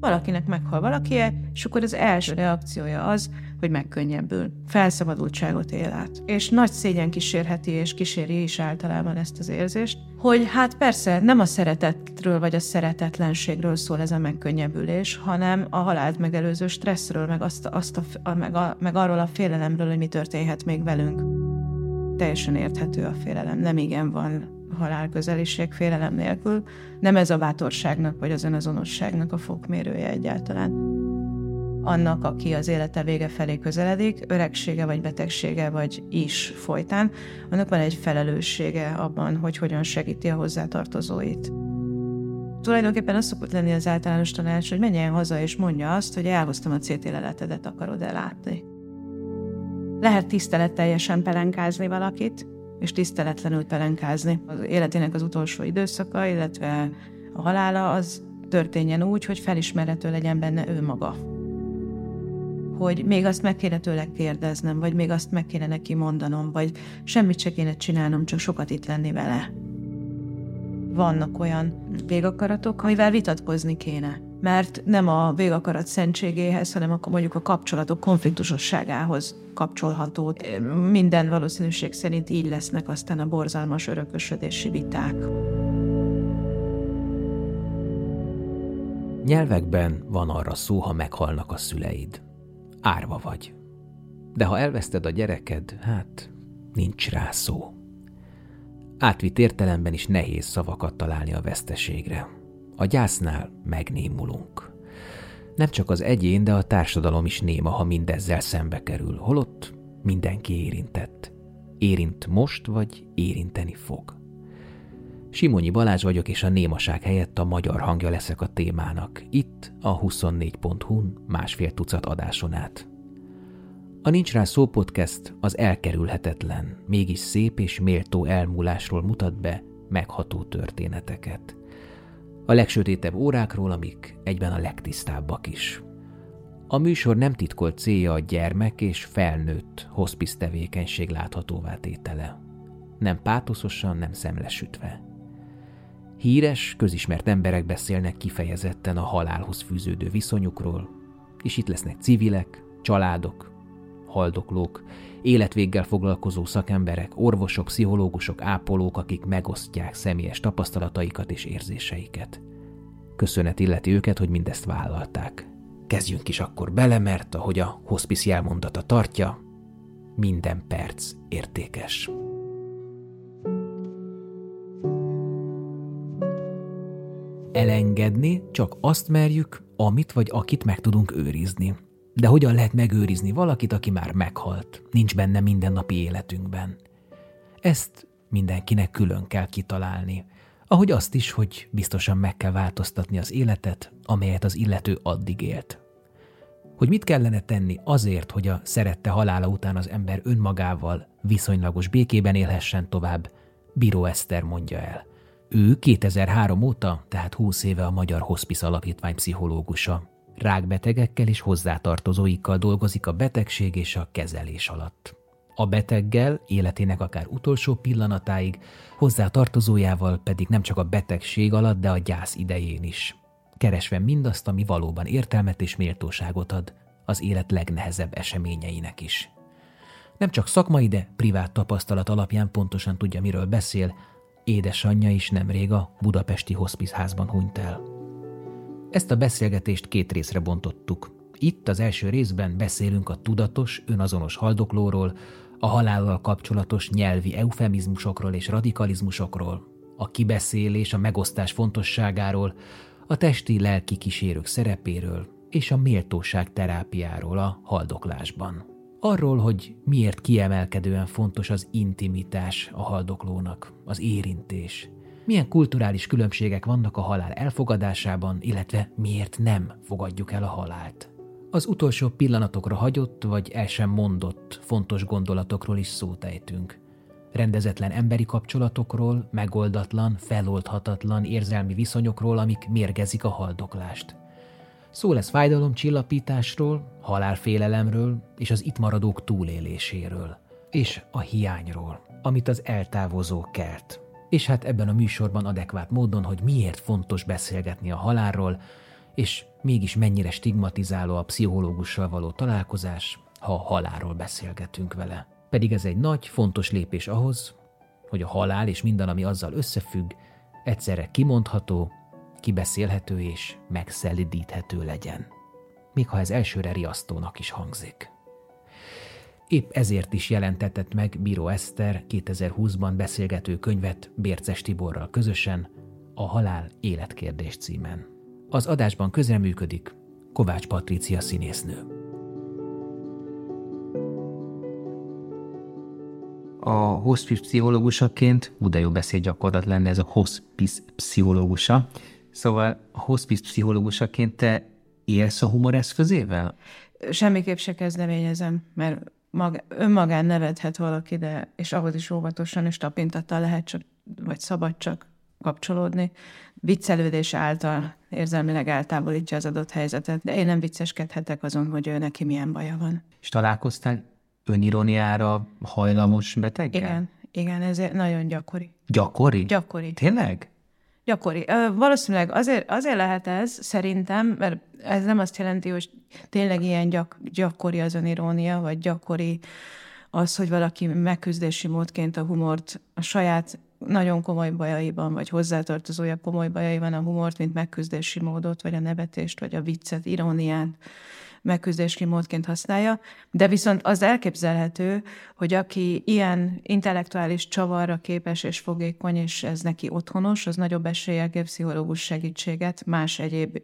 Valakinek meghal valakie, és akkor az első reakciója az, hogy megkönnyebbül, felszabadultságot él át. És nagy szégyen kísérheti és kíséri is általában ezt az érzést, hogy hát persze nem a szeretetről vagy a szeretetlenségről szól ez a megkönnyebbülés, hanem a halált megelőző stresszről, meg, azt, azt a, meg, a, meg arról a félelemről, hogy mi történhet még velünk. Teljesen érthető a félelem, nem igen van halálközeliség félelem nélkül. Nem ez a bátorságnak vagy az önazonosságnak a fokmérője egyáltalán. Annak, aki az élete vége felé közeledik, öregsége vagy betegsége vagy is folytán, annak van egy felelőssége abban, hogy hogyan segíti a hozzátartozóit. Tulajdonképpen az szokott lenni az általános tanács, hogy menjen haza és mondja azt, hogy elhoztam a CT leletedet, akarod elátni. Lehet tiszteletteljesen pelenkázni valakit, és tiszteletlenül pelenkázni. Az életének az utolsó időszaka, illetve a halála az történjen úgy, hogy felismerhető legyen benne ő maga. Hogy még azt meg kéne tőle kérdeznem, vagy még azt meg kéne neki mondanom, vagy semmit se kéne csinálnom, csak sokat itt lenni vele. Vannak olyan végakaratok, amivel vitatkozni kéne mert nem a végakarat szentségéhez, hanem akkor mondjuk a kapcsolatok konfliktusosságához kapcsolható. Minden valószínűség szerint így lesznek aztán a borzalmas örökösödési viták. Nyelvekben van arra szó, ha meghalnak a szüleid. Árva vagy. De ha elveszted a gyereked, hát nincs rá szó. Átvitt értelemben is nehéz szavakat találni a veszteségre. A gyásznál megnémulunk. Nem csak az egyén, de a társadalom is néma, ha mindezzel szembe kerül, holott mindenki érintett. Érint most, vagy érinteni fog. Simonyi Balázs vagyok, és a némaság helyett a magyar hangja leszek a témának, itt a 24.hu-n másfél tucat adáson át. A Nincs Rá Szó podcast az elkerülhetetlen, mégis szép és méltó elmúlásról mutat be megható történeteket. A legsötétebb órákról, amik egyben a legtisztábbak is. A műsor nem titkolt célja a gyermek és felnőtt hospice tevékenység láthatóvá tétele. Nem pátoszosan, nem szemlesütve. Híres, közismert emberek beszélnek kifejezetten a halálhoz fűződő viszonyukról, és itt lesznek civilek, családok, haldoklók, életvéggel foglalkozó szakemberek, orvosok, pszichológusok, ápolók, akik megosztják személyes tapasztalataikat és érzéseiket. Köszönet illeti őket, hogy mindezt vállalták. Kezdjünk is akkor bele, mert ahogy a hospice jelmondata tartja, minden perc értékes. Elengedni csak azt merjük, amit vagy akit meg tudunk őrizni. De hogyan lehet megőrizni valakit, aki már meghalt, nincs benne mindennapi életünkben? Ezt mindenkinek külön kell kitalálni, ahogy azt is, hogy biztosan meg kell változtatni az életet, amelyet az illető addig élt. Hogy mit kellene tenni azért, hogy a szerette halála után az ember önmagával viszonylagos békében élhessen tovább, Bíró Eszter mondja el. Ő 2003 óta, tehát 20 éve a Magyar Hospice Alapítvány pszichológusa, rákbetegekkel és hozzátartozóikkal dolgozik a betegség és a kezelés alatt. A beteggel életének akár utolsó pillanatáig, hozzátartozójával pedig nem csak a betegség alatt, de a gyász idején is. Keresve mindazt, ami valóban értelmet és méltóságot ad az élet legnehezebb eseményeinek is. Nem csak szakmai, de privát tapasztalat alapján pontosan tudja, miről beszél, édesanyja is nemrég a budapesti hospizházban hunyt el. Ezt a beszélgetést két részre bontottuk. Itt az első részben beszélünk a tudatos, önazonos haldoklóról, a halállal kapcsolatos nyelvi eufemizmusokról és radikalizmusokról, a kibeszélés, a megosztás fontosságáról, a testi-lelki kísérők szerepéről és a méltóság terápiáról a haldoklásban. Arról, hogy miért kiemelkedően fontos az intimitás a haldoklónak, az érintés, milyen kulturális különbségek vannak a halál elfogadásában, illetve miért nem fogadjuk el a halált. Az utolsó pillanatokra hagyott vagy el sem mondott fontos gondolatokról is szót ejtünk. Rendezetlen emberi kapcsolatokról, megoldatlan, feloldhatatlan érzelmi viszonyokról, amik mérgezik a haldoklást. Szó lesz fájdalomcsillapításról, halálfélelemről és az itt maradók túléléséről. És a hiányról, amit az eltávozó kert, és hát ebben a műsorban adekvát módon, hogy miért fontos beszélgetni a halálról, És mégis mennyire stigmatizáló a pszichológussal való találkozás, ha a halálról beszélgetünk vele. Pedig ez egy nagy, fontos lépés ahhoz, hogy a halál és minden, ami azzal összefügg, egyszerre kimondható, kibeszélhető és megszelidíthető legyen. Még ha ez elsőre riasztónak is hangzik. Épp ezért is jelentetett meg Bíró Eszter 2020-ban beszélgető könyvet Bérces Tiborral közösen, a Halál életkérdés címen. Az adásban közreműködik Kovács Patrícia színésznő. A hospice pszichológusaként, ú, de jó beszédgyakorlat lenne ez a hospice pszichológusa. Szóval a hospice pszichológusaként te élsz a humor eszközével? Semmiképp se kezdeményezem, mert mag, önmagán nevethet valaki, de, és ahhoz is óvatosan és tapintattal lehet csak, vagy szabad csak kapcsolódni. Viccelődés által érzelmileg eltávolítja az adott helyzetet, de én nem vicceskedhetek azon, hogy ő neki milyen baja van. És találkoztál önironiára hajlamos beteggel? Igen, igen, ez nagyon gyakori. Gyakori? Gyakori. Tényleg? Gyakori. Valószínűleg azért, azért lehet ez, szerintem, mert ez nem azt jelenti, hogy tényleg ilyen gyak, gyakori az önirónia, vagy gyakori az, hogy valaki megküzdési módként a humort a saját nagyon komoly bajaiban, vagy hozzátartozója komoly bajaiban a humort, mint megküzdési módot, vagy a nevetést, vagy a viccet, iróniát megküzdési módként használja, de viszont az elképzelhető, hogy aki ilyen intellektuális csavarra képes és fogékony, és ez neki otthonos, az nagyobb eséllyel kér pszichológus segítséget más egyéb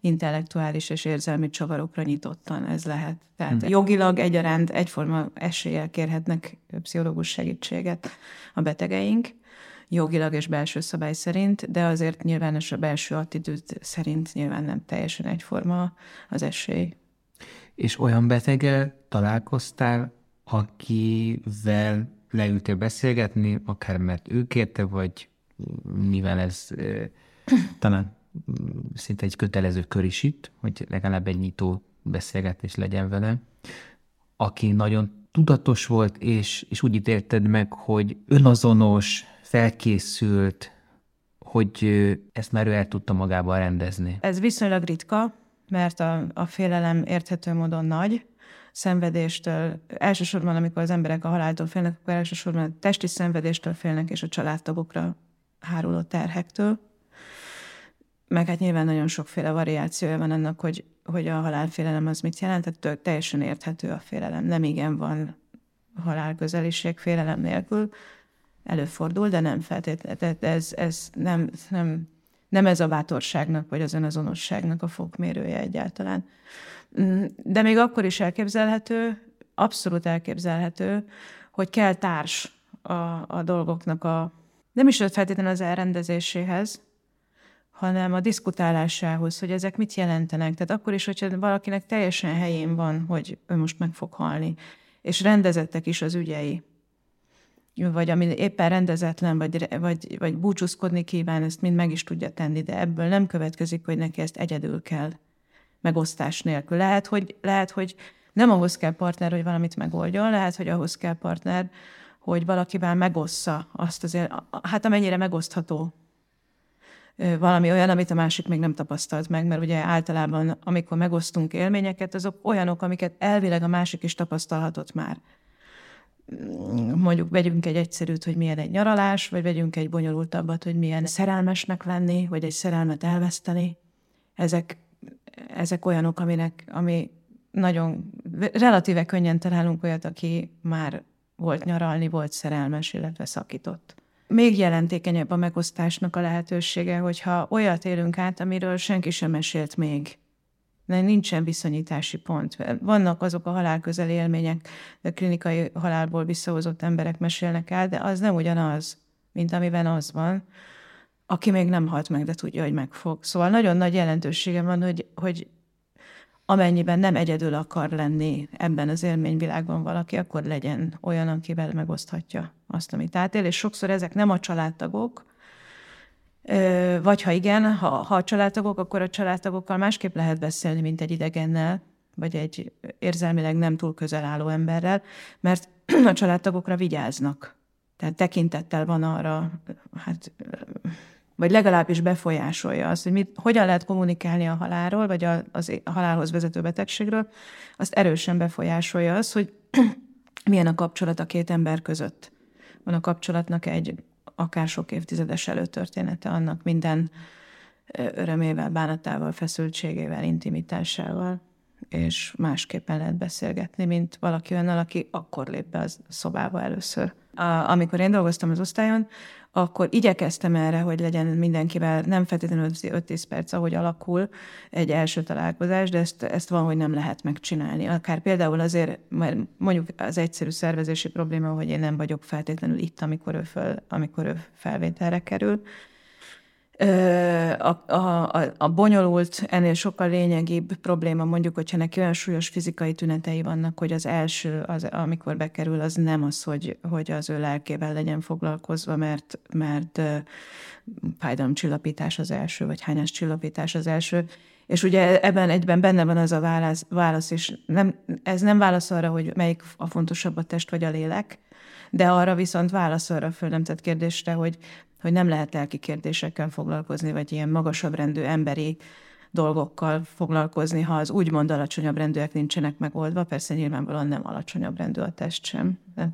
intellektuális és érzelmi csavarokra nyitottan ez lehet. Tehát hmm. jogilag egyaránt egyforma eséllyel kérhetnek pszichológus segítséget a betegeink, jogilag és belső szabály szerint, de azért nyilvános a belső attitűd szerint nyilván nem teljesen egyforma az esély. És olyan beteggel találkoztál, akivel leültél beszélgetni, akár mert ő kérte, vagy mivel ez talán szinte egy kötelező kör is itt, hogy legalább egy nyitó beszélgetés legyen vele, aki nagyon tudatos volt, és, és úgy ítélted meg, hogy önazonos, felkészült, hogy ezt már ő el tudta magával rendezni. Ez viszonylag ritka, mert a, a félelem érthető módon nagy, szenvedéstől, elsősorban amikor az emberek a haláltól félnek, akkor elsősorban a testi szenvedéstől félnek, és a családtagokra háruló terhektől. Meg hát nyilván nagyon sokféle variációja van annak, hogy, hogy a halálfélelem az mit jelent, tehát teljesen érthető a félelem. Nem igen van halálközeliség félelem nélkül, előfordul, de nem feltétlenül. Ez, ez nem, nem, nem ez a bátorságnak, vagy az önazonosságnak a fokmérője egyáltalán. Mm, de még akkor is elképzelhető, abszolút elképzelhető, hogy kell társ a, a dolgoknak a, nem is feltétlenül az elrendezéséhez, hanem a diskutálásához, hogy ezek mit jelentenek. Tehát akkor is, hogyha valakinek teljesen helyén van, hogy ő most meg fog halni, és rendezettek is az ügyei, vagy ami éppen rendezetlen, vagy, vagy, vagy búcsúzkodni kíván, ezt mind meg is tudja tenni, de ebből nem következik, hogy neki ezt egyedül kell megosztás nélkül. Lehet, hogy, lehet, hogy nem ahhoz kell partner, hogy valamit megoldjon, lehet, hogy ahhoz kell partner, hogy valakivel megossza azt azért, hát amennyire megosztható valami olyan, amit a másik még nem tapasztalt meg, mert ugye általában, amikor megosztunk élményeket, azok olyanok, amiket elvileg a másik is tapasztalhatott már mondjuk vegyünk egy egyszerűt, hogy milyen egy nyaralás, vagy vegyünk egy bonyolultabbat, hogy milyen szerelmesnek lenni, vagy egy szerelmet elveszteni. Ezek, ezek olyanok, aminek, ami nagyon relatíve könnyen találunk olyat, aki már volt nyaralni, volt szerelmes, illetve szakított. Még jelentékenyebb a megosztásnak a lehetősége, hogyha olyat élünk át, amiről senki sem mesélt még de nincsen viszonyítási pont. Vannak azok a halálközeli élmények, de klinikai halálból visszahozott emberek mesélnek el, de az nem ugyanaz, mint amiben az van, aki még nem halt meg, de tudja, hogy meg fog. Szóval nagyon nagy jelentősége van, hogy, hogy amennyiben nem egyedül akar lenni ebben az élményvilágban valaki, akkor legyen olyan, akivel megoszthatja azt, amit átél, és sokszor ezek nem a családtagok, vagy ha igen, ha, ha a családtagok, akkor a családtagokkal másképp lehet beszélni, mint egy idegennel, vagy egy érzelmileg nem túl közel álló emberrel, mert a családtagokra vigyáznak. Tehát tekintettel van arra, hát vagy legalábbis befolyásolja azt, hogy mit, hogyan lehet kommunikálni a halálról, vagy a, az, a halálhoz vezető betegségről, azt erősen befolyásolja az, hogy milyen a kapcsolat a két ember között. Van a kapcsolatnak egy akár sok évtizedes előtörténete, annak minden örömével, bánatával, feszültségével, intimitásával, és másképpen lehet beszélgetni, mint valaki olyannal, aki akkor lép be a szobába először. A, amikor én dolgoztam az osztályon, akkor igyekeztem erre, hogy legyen mindenkivel nem feltétlenül 5-10 perc, ahogy alakul egy első találkozás, de ezt, ezt van, hogy nem lehet megcsinálni. Akár például azért, mert mondjuk az egyszerű szervezési probléma, hogy én nem vagyok feltétlenül itt, amikor ő, föl, amikor ő felvételre kerül, a, a, a, bonyolult, ennél sokkal lényegibb probléma mondjuk, hogyha neki olyan súlyos fizikai tünetei vannak, hogy az első, az, amikor bekerül, az nem az, hogy, hogy az ő lelkével legyen foglalkozva, mert, mert fájdalomcsillapítás az első, vagy hányás csillapítás az első. És ugye ebben egyben benne van az a válasz, válasz és nem, ez nem válasz arra, hogy melyik a fontosabb a test vagy a lélek, de arra viszont válasz arra föl kérdésre, hogy hogy nem lehet lelki kérdésekkel foglalkozni, vagy ilyen magasabb rendű emberi dolgokkal foglalkozni, ha az úgymond alacsonyabb rendűek nincsenek megoldva. Persze nyilvánvalóan nem alacsonyabb rendű a test sem. De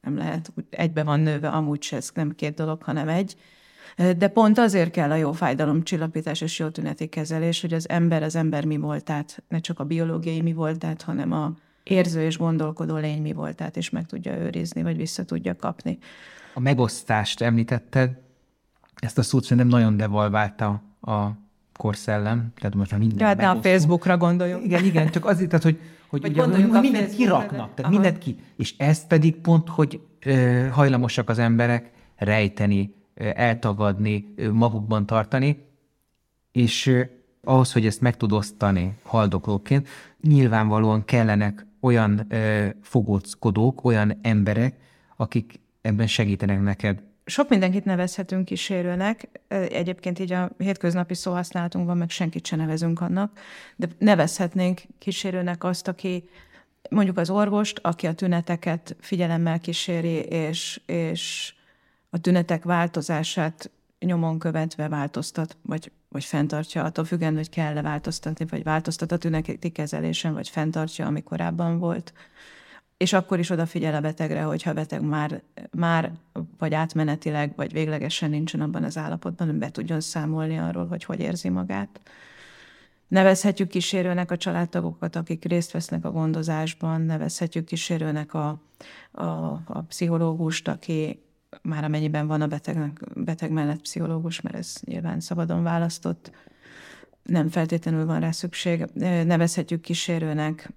nem lehet, egybe van nőve, amúgy se, ez nem két dolog, hanem egy. De pont azért kell a jó fájdalomcsillapítás és jó tüneti kezelés, hogy az ember az ember mi voltát, ne csak a biológiai mi voltát, hanem a érző és gondolkodó lény mi voltát is meg tudja őrizni, vagy vissza tudja kapni. A megosztást említetted, ezt a szót szerintem nagyon devalválta a korszellem. Tehát most már minden ja, de hát a Facebookra gondoljuk. Igen, igen, csak azért, tehát, hogy, hogy ugye, mindent kiraknak, tehát mindent ki. És ezt pedig pont, hogy ö, hajlamosak az emberek rejteni, ö, eltagadni, ö, magukban tartani, és ö, ahhoz, hogy ezt meg tud osztani haldoklóként, nyilvánvalóan kellenek olyan ö, fogóckodók, olyan emberek, akik ebben segítenek neked. Sok mindenkit nevezhetünk kísérőnek, egyébként így a hétköznapi szóhasználatunkban meg senkit se nevezünk annak, de nevezhetnénk kísérőnek azt, aki mondjuk az orvost, aki a tüneteket figyelemmel kíséri, és, és a tünetek változását nyomon követve változtat, vagy, vagy fenntartja, attól függően, hogy kell-e változtatni, vagy változtat a tüneti kezelésen, vagy fenntartja, ami korábban volt és akkor is odafigyel a betegre, hogyha a beteg már, már vagy átmenetileg, vagy véglegesen nincsen abban az állapotban, hogy be tudjon számolni arról, hogy hogy érzi magát. Nevezhetjük kísérőnek a családtagokat, akik részt vesznek a gondozásban, nevezhetjük kísérőnek a, a, a pszichológust, aki már amennyiben van a betegnek, beteg mellett pszichológus, mert ez nyilván szabadon választott, nem feltétlenül van rá szükség. Nevezhetjük kísérőnek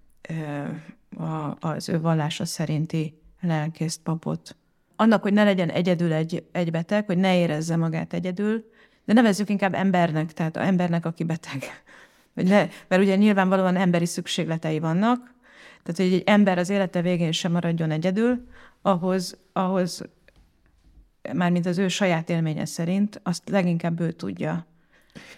az ő vallása szerinti lelkészt, papot. Annak, hogy ne legyen egyedül egy, egy beteg, hogy ne érezze magát egyedül, de nevezzük inkább embernek, tehát a embernek, aki beteg. Hogy ne, mert ugye nyilvánvalóan emberi szükségletei vannak, tehát hogy egy ember az élete végén sem maradjon egyedül, ahhoz, ahhoz mármint az ő saját élménye szerint, azt leginkább ő tudja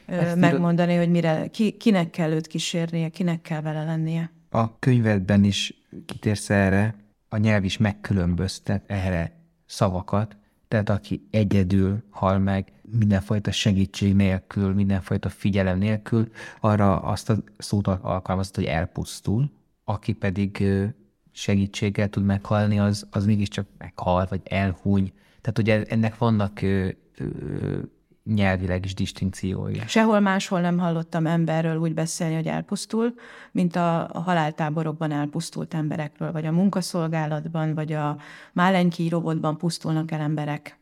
Ezt megmondani, hogy mire, ki, kinek kell őt kísérnie, kinek kell vele lennie a könyvedben is kitérsz erre, a nyelv is megkülönböztet erre szavakat, tehát aki egyedül hal meg, mindenfajta segítség nélkül, mindenfajta figyelem nélkül, arra azt a szót alkalmazott, hogy elpusztul, aki pedig segítséggel tud meghalni, az, az mégiscsak meghal, vagy elhúny. Tehát ugye ennek vannak ö, ö, nyelvileg is distinkciói. Sehol máshol nem hallottam emberről úgy beszélni, hogy elpusztul, mint a, haláltáborokban elpusztult emberekről, vagy a munkaszolgálatban, vagy a málenki robotban pusztulnak el emberek.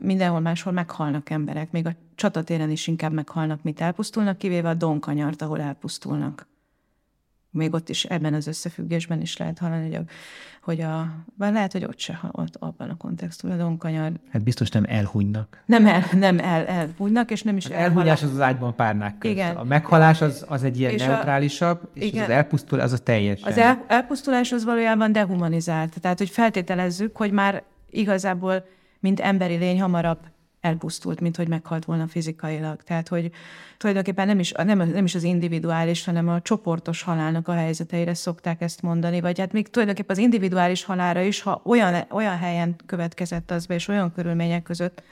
Mindenhol máshol meghalnak emberek, még a csatatéren is inkább meghalnak, mint elpusztulnak, kivéve a donkanyart, ahol elpusztulnak még ott is ebben az összefüggésben is lehet hallani, hogy a, hogy a bár lehet, hogy ott se, ott abban a kontextusban a donkanyar. Hát biztos nem elhunynak. Nem, el, nem el, elhunynak, és nem is az elhunyás az az ágyban párnák közt. Igen. A meghalás az, az egy ilyen és neutrálisabb, a, és igen. az elpusztul, az a teljes. Az el, elpusztulás az valójában dehumanizált. Tehát, hogy feltételezzük, hogy már igazából, mint emberi lény hamarabb elpusztult, mint hogy meghalt volna fizikailag. Tehát, hogy tulajdonképpen nem is, nem, nem is az individuális, hanem a csoportos halálnak a helyzeteire szokták ezt mondani, vagy hát még tulajdonképpen az individuális halára is, ha olyan, olyan helyen következett az be, és olyan körülmények között,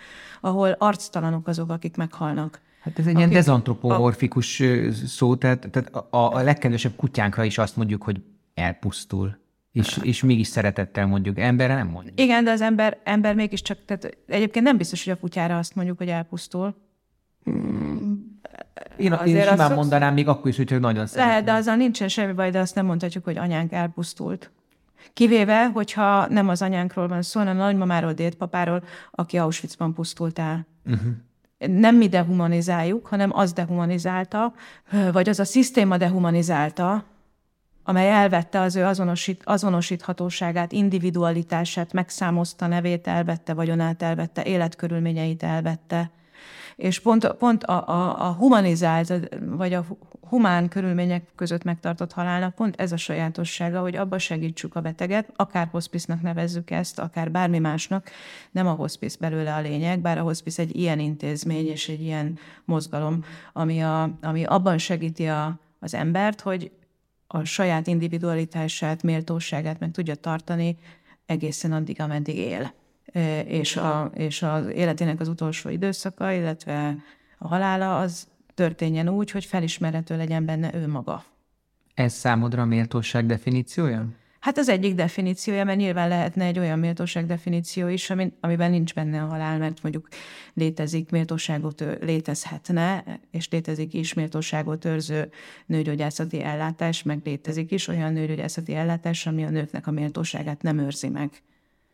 ahol arctalanok azok, akik meghalnak. Hát ez egy ilyen dezantropomorfikus a... szó, tehát, tehát a, a legkedvesebb kutyánkra is azt mondjuk, hogy elpusztul. És, és mégis szeretettel mondjuk. Emberre nem mondjuk. Igen, de az ember, ember mégiscsak, tehát egyébként nem biztos, hogy a kutyára azt mondjuk, hogy elpusztul. Én, Azért én simán mondanám, még akkor is, hogyha nagyon szeretném. Lehet, de azzal nincsen semmi baj, de azt nem mondhatjuk, hogy anyánk elpusztult. Kivéve, hogyha nem az anyánkról van szó, hanem a nagymamáról, dédpapáról, aki Auschwitzban pusztult el. Uh-huh nem mi dehumanizáljuk, hanem az dehumanizálta, vagy az a szisztéma dehumanizálta, amely elvette az ő azonosít, azonosíthatóságát, individualitását, megszámozta nevét, elvette vagyonát, elvette életkörülményeit, elvette. És pont, pont a, a, a humanizált, vagy a humán körülmények között megtartott halálnak pont ez a sajátossága, hogy abba segítsük a beteget, akár hospice nevezzük ezt, akár bármi másnak, nem a hospice belőle a lényeg, bár a hospice egy ilyen intézmény és egy ilyen mozgalom, ami, a, ami abban segíti a, az embert, hogy a saját individualitását, méltóságát meg tudja tartani egészen addig, ameddig él. És, a, és az életének az utolsó időszaka, illetve a halála az történjen úgy, hogy felismerhető legyen benne ő maga. Ez számodra a méltóság definíciója? Hát az egyik definíciója, mert nyilván lehetne egy olyan méltóság definíció is, amiben nincs benne a halál, mert mondjuk létezik méltóságot, létezhetne, és létezik is méltóságot őrző nőgyógyászati ellátás, meg létezik is olyan nőgyógyászati ellátás, ami a nőknek a méltóságát nem őrzi meg.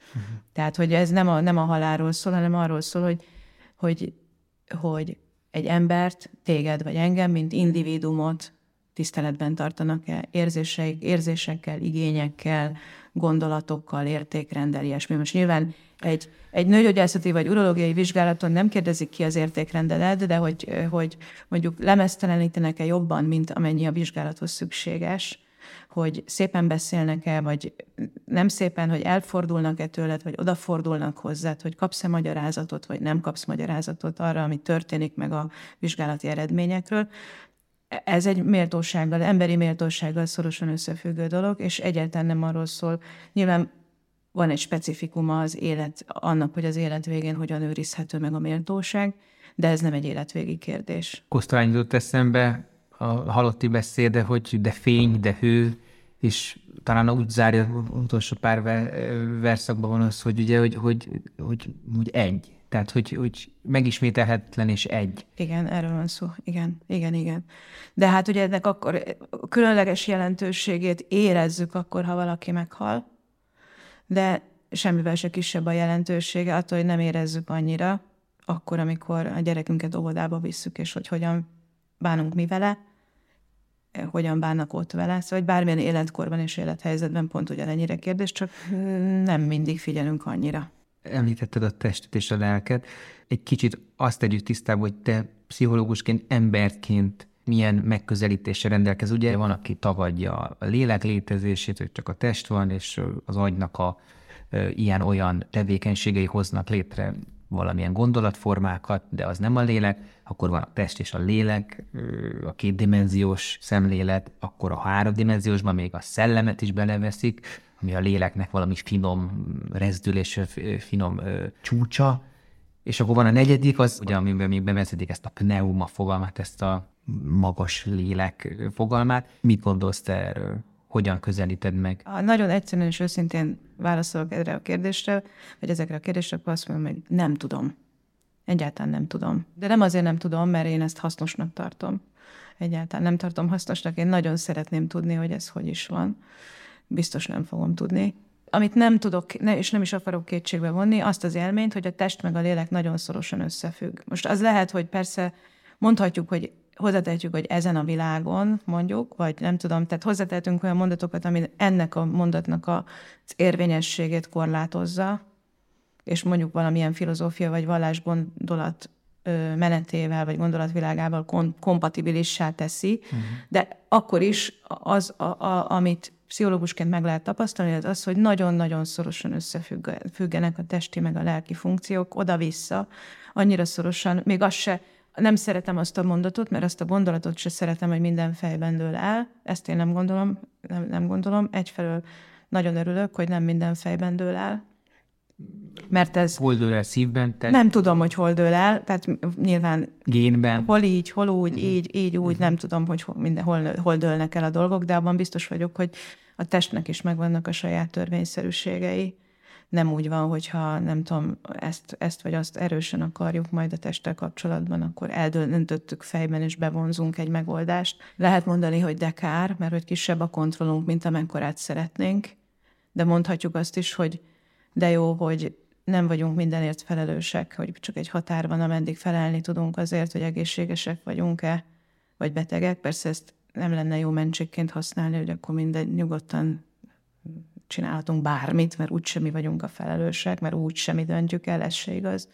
Uh-huh. Tehát, hogy ez nem a, nem a halálról szól, hanem arról szól, hogy, hogy, hogy egy embert, téged vagy engem, mint individumot tiszteletben tartanak-e érzéseik, érzésekkel, igényekkel, gondolatokkal, értékrendel, ilyesmi. Most nyilván egy, egy nőgyógyászati vagy urológiai vizsgálaton nem kérdezik ki az értékrendelet, de hogy, hogy mondjuk lemeztelenítenek-e jobban, mint amennyi a vizsgálathoz szükséges, hogy szépen beszélnek-e, vagy nem szépen, hogy elfordulnak-e tőled, vagy odafordulnak hozzád, hogy kapsz-e magyarázatot, vagy nem kapsz magyarázatot arra, ami történik meg a vizsgálati eredményekről. Ez egy méltósággal, emberi méltósággal szorosan összefüggő dolog, és egyáltalán nem arról szól. Nyilván van egy specifikuma az élet, annak, hogy az élet végén hogyan őrizhető meg a méltóság, de ez nem egy életvégi kérdés. Kosztolány jutott eszembe a halotti beszéde, hogy de fény, de hő, és talán úgy zárja utolsó pár verszakban van az, hogy ugye, hogy, hogy, hogy, hogy egy. Tehát, hogy, hogy megismételhetetlen és egy. Igen, erről van szó. Igen, igen, igen. De hát ugye ennek akkor különleges jelentőségét érezzük akkor, ha valaki meghal, de semmivel se kisebb a jelentősége, attól, hogy nem érezzük annyira, akkor, amikor a gyerekünket óvodába visszük, és hogy hogyan bánunk mi vele, hogyan bánnak ott vele. Szóval, hogy bármilyen életkorban és élethelyzetben pont ugyanennyire kérdés, csak nem mindig figyelünk annyira. Említetted a testet és a lelket. Egy kicsit azt tegyük tisztába, hogy te pszichológusként, emberként milyen megközelítéssel rendelkez. Ugye van, aki tagadja a lélek létezését, hogy csak a test van, és az agynak a ilyen-olyan tevékenységei hoznak létre valamilyen gondolatformákat, de az nem a lélek, akkor van a test és a lélek, a kétdimenziós szemlélet, akkor a háromdimenziósban még a szellemet is beleveszik, ami a léleknek valami finom rezdülés, finom csúcsa, és akkor van a negyedik, az ugye, amiben még bevezetik ezt a pneuma fogalmát, ezt a magas lélek fogalmát. Mit gondolsz te erről? hogyan közelíted meg? Ha nagyon egyszerűen és őszintén válaszolok erre a kérdésre, vagy ezekre a kérdésre, akkor azt mondom, hogy nem tudom. Egyáltalán nem tudom. De nem azért nem tudom, mert én ezt hasznosnak tartom. Egyáltalán nem tartom hasznosnak. Én nagyon szeretném tudni, hogy ez hogy is van. Biztos nem fogom tudni. Amit nem tudok, és nem is akarok kétségbe vonni, azt az élményt, hogy a test meg a lélek nagyon szorosan összefügg. Most az lehet, hogy persze mondhatjuk, hogy hozzátehetjük, hogy ezen a világon mondjuk, vagy nem tudom, tehát hozzátehetünk olyan mondatokat, ami ennek a mondatnak az érvényességét korlátozza, és mondjuk valamilyen filozófia vagy vallásgondolat menetével vagy gondolatvilágával kom- kompatibilissá teszi, uh-huh. de akkor is az, a, a, amit pszichológusként meg lehet tapasztalni, az az, hogy nagyon-nagyon szorosan összefüggenek a testi meg a lelki funkciók oda-vissza, annyira szorosan, még az se, nem szeretem azt a mondatot, mert azt a gondolatot se szeretem, hogy minden fejben dől el. Ezt én nem gondolom, nem, nem gondolom. Egyfelől nagyon örülök, hogy nem minden fejben dől el, mert ez... Hol dől el szívben? Te... Nem tudom, hogy hol dől el, tehát nyilván... Génben? Hol így, hol úgy, uh-huh. így, így, úgy, uh-huh. nem tudom, hogy hol, minden, hol, hol dőlnek el a dolgok, de abban biztos vagyok, hogy a testnek is megvannak a saját törvényszerűségei. Nem úgy van, hogyha nem tudom, ezt, ezt vagy azt erősen akarjuk majd a testtel kapcsolatban, akkor eldöntöttük fejben, és bevonzunk egy megoldást. Lehet mondani, hogy de kár, mert hogy kisebb a kontrollunk, mint amekkorát szeretnénk, de mondhatjuk azt is, hogy de jó, hogy nem vagyunk mindenért felelősek, hogy csak egy határ van, ameddig felelni tudunk azért, hogy egészségesek vagyunk-e, vagy betegek. Persze ezt nem lenne jó mentségként használni, hogy akkor minden nyugodtan csinálhatunk bármit, mert úgy semmi vagyunk a felelősek, mert úgy semmi döntjük el, ez se igaz.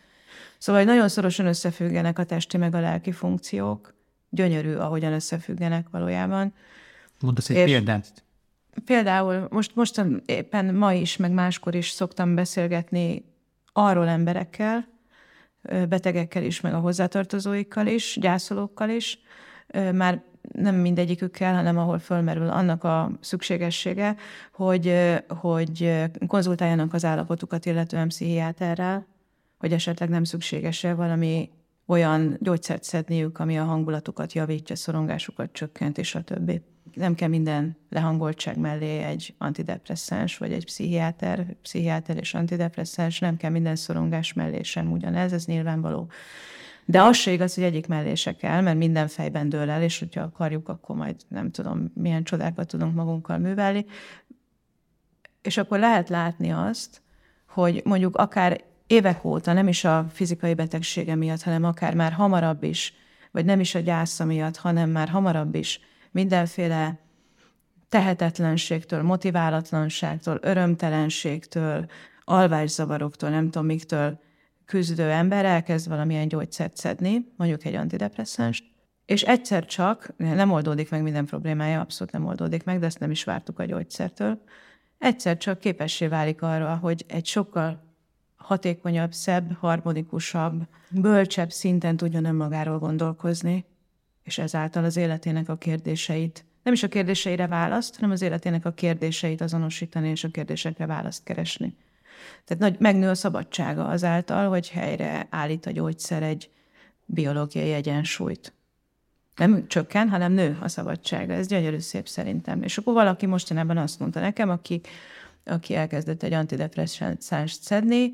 Szóval nagyon szorosan összefüggenek a testi meg a lelki funkciók. Gyönyörű, ahogyan összefüggenek valójában. Mondasz egy példát? Például most, most éppen ma is, meg máskor is szoktam beszélgetni arról emberekkel, betegekkel is, meg a hozzátartozóikkal is, gyászolókkal is, már nem mindegyikükkel, hanem ahol fölmerül annak a szükségessége, hogy, hogy konzultáljanak az állapotukat, illetően pszichiáterrel, hogy esetleg nem szükséges-e valami olyan gyógyszert szedniük, ami a hangulatukat javítja, szorongásukat csökkent, és a többi nem kell minden lehangoltság mellé egy antidepresszáns, vagy egy pszichiáter, pszichiáter és antidepresszáns, nem kell minden szorongás mellé sem ugyanez, ez nyilvánvaló. De az se igaz, hogy egyik mellé se kell, mert minden fejben dől el, és hogyha akarjuk, akkor majd nem tudom, milyen csodákat tudunk magunkkal művelni. És akkor lehet látni azt, hogy mondjuk akár évek óta, nem is a fizikai betegsége miatt, hanem akár már hamarabb is, vagy nem is a gyásza miatt, hanem már hamarabb is mindenféle tehetetlenségtől, motiválatlanságtól, örömtelenségtől, alvászavaroktól, nem tudom miktől küzdő ember elkezd valamilyen gyógyszert szedni, mondjuk egy antidepresszánst, és egyszer csak, nem oldódik meg minden problémája, abszolút nem oldódik meg, de ezt nem is vártuk a gyógyszertől, egyszer csak képessé válik arra, hogy egy sokkal hatékonyabb, szebb, harmonikusabb, bölcsebb szinten tudjon önmagáról gondolkozni, és ezáltal az életének a kérdéseit, nem is a kérdéseire választ, hanem az életének a kérdéseit azonosítani, és a kérdésekre választ keresni. Tehát nagy, megnő a szabadsága azáltal, hogy helyre állít a gyógyszer egy biológiai egyensúlyt. Nem csökken, hanem nő a szabadsága. Ez gyönyörű szép szerintem. És akkor valaki mostanában azt mondta nekem, aki, aki elkezdett egy antidepresszánst szedni,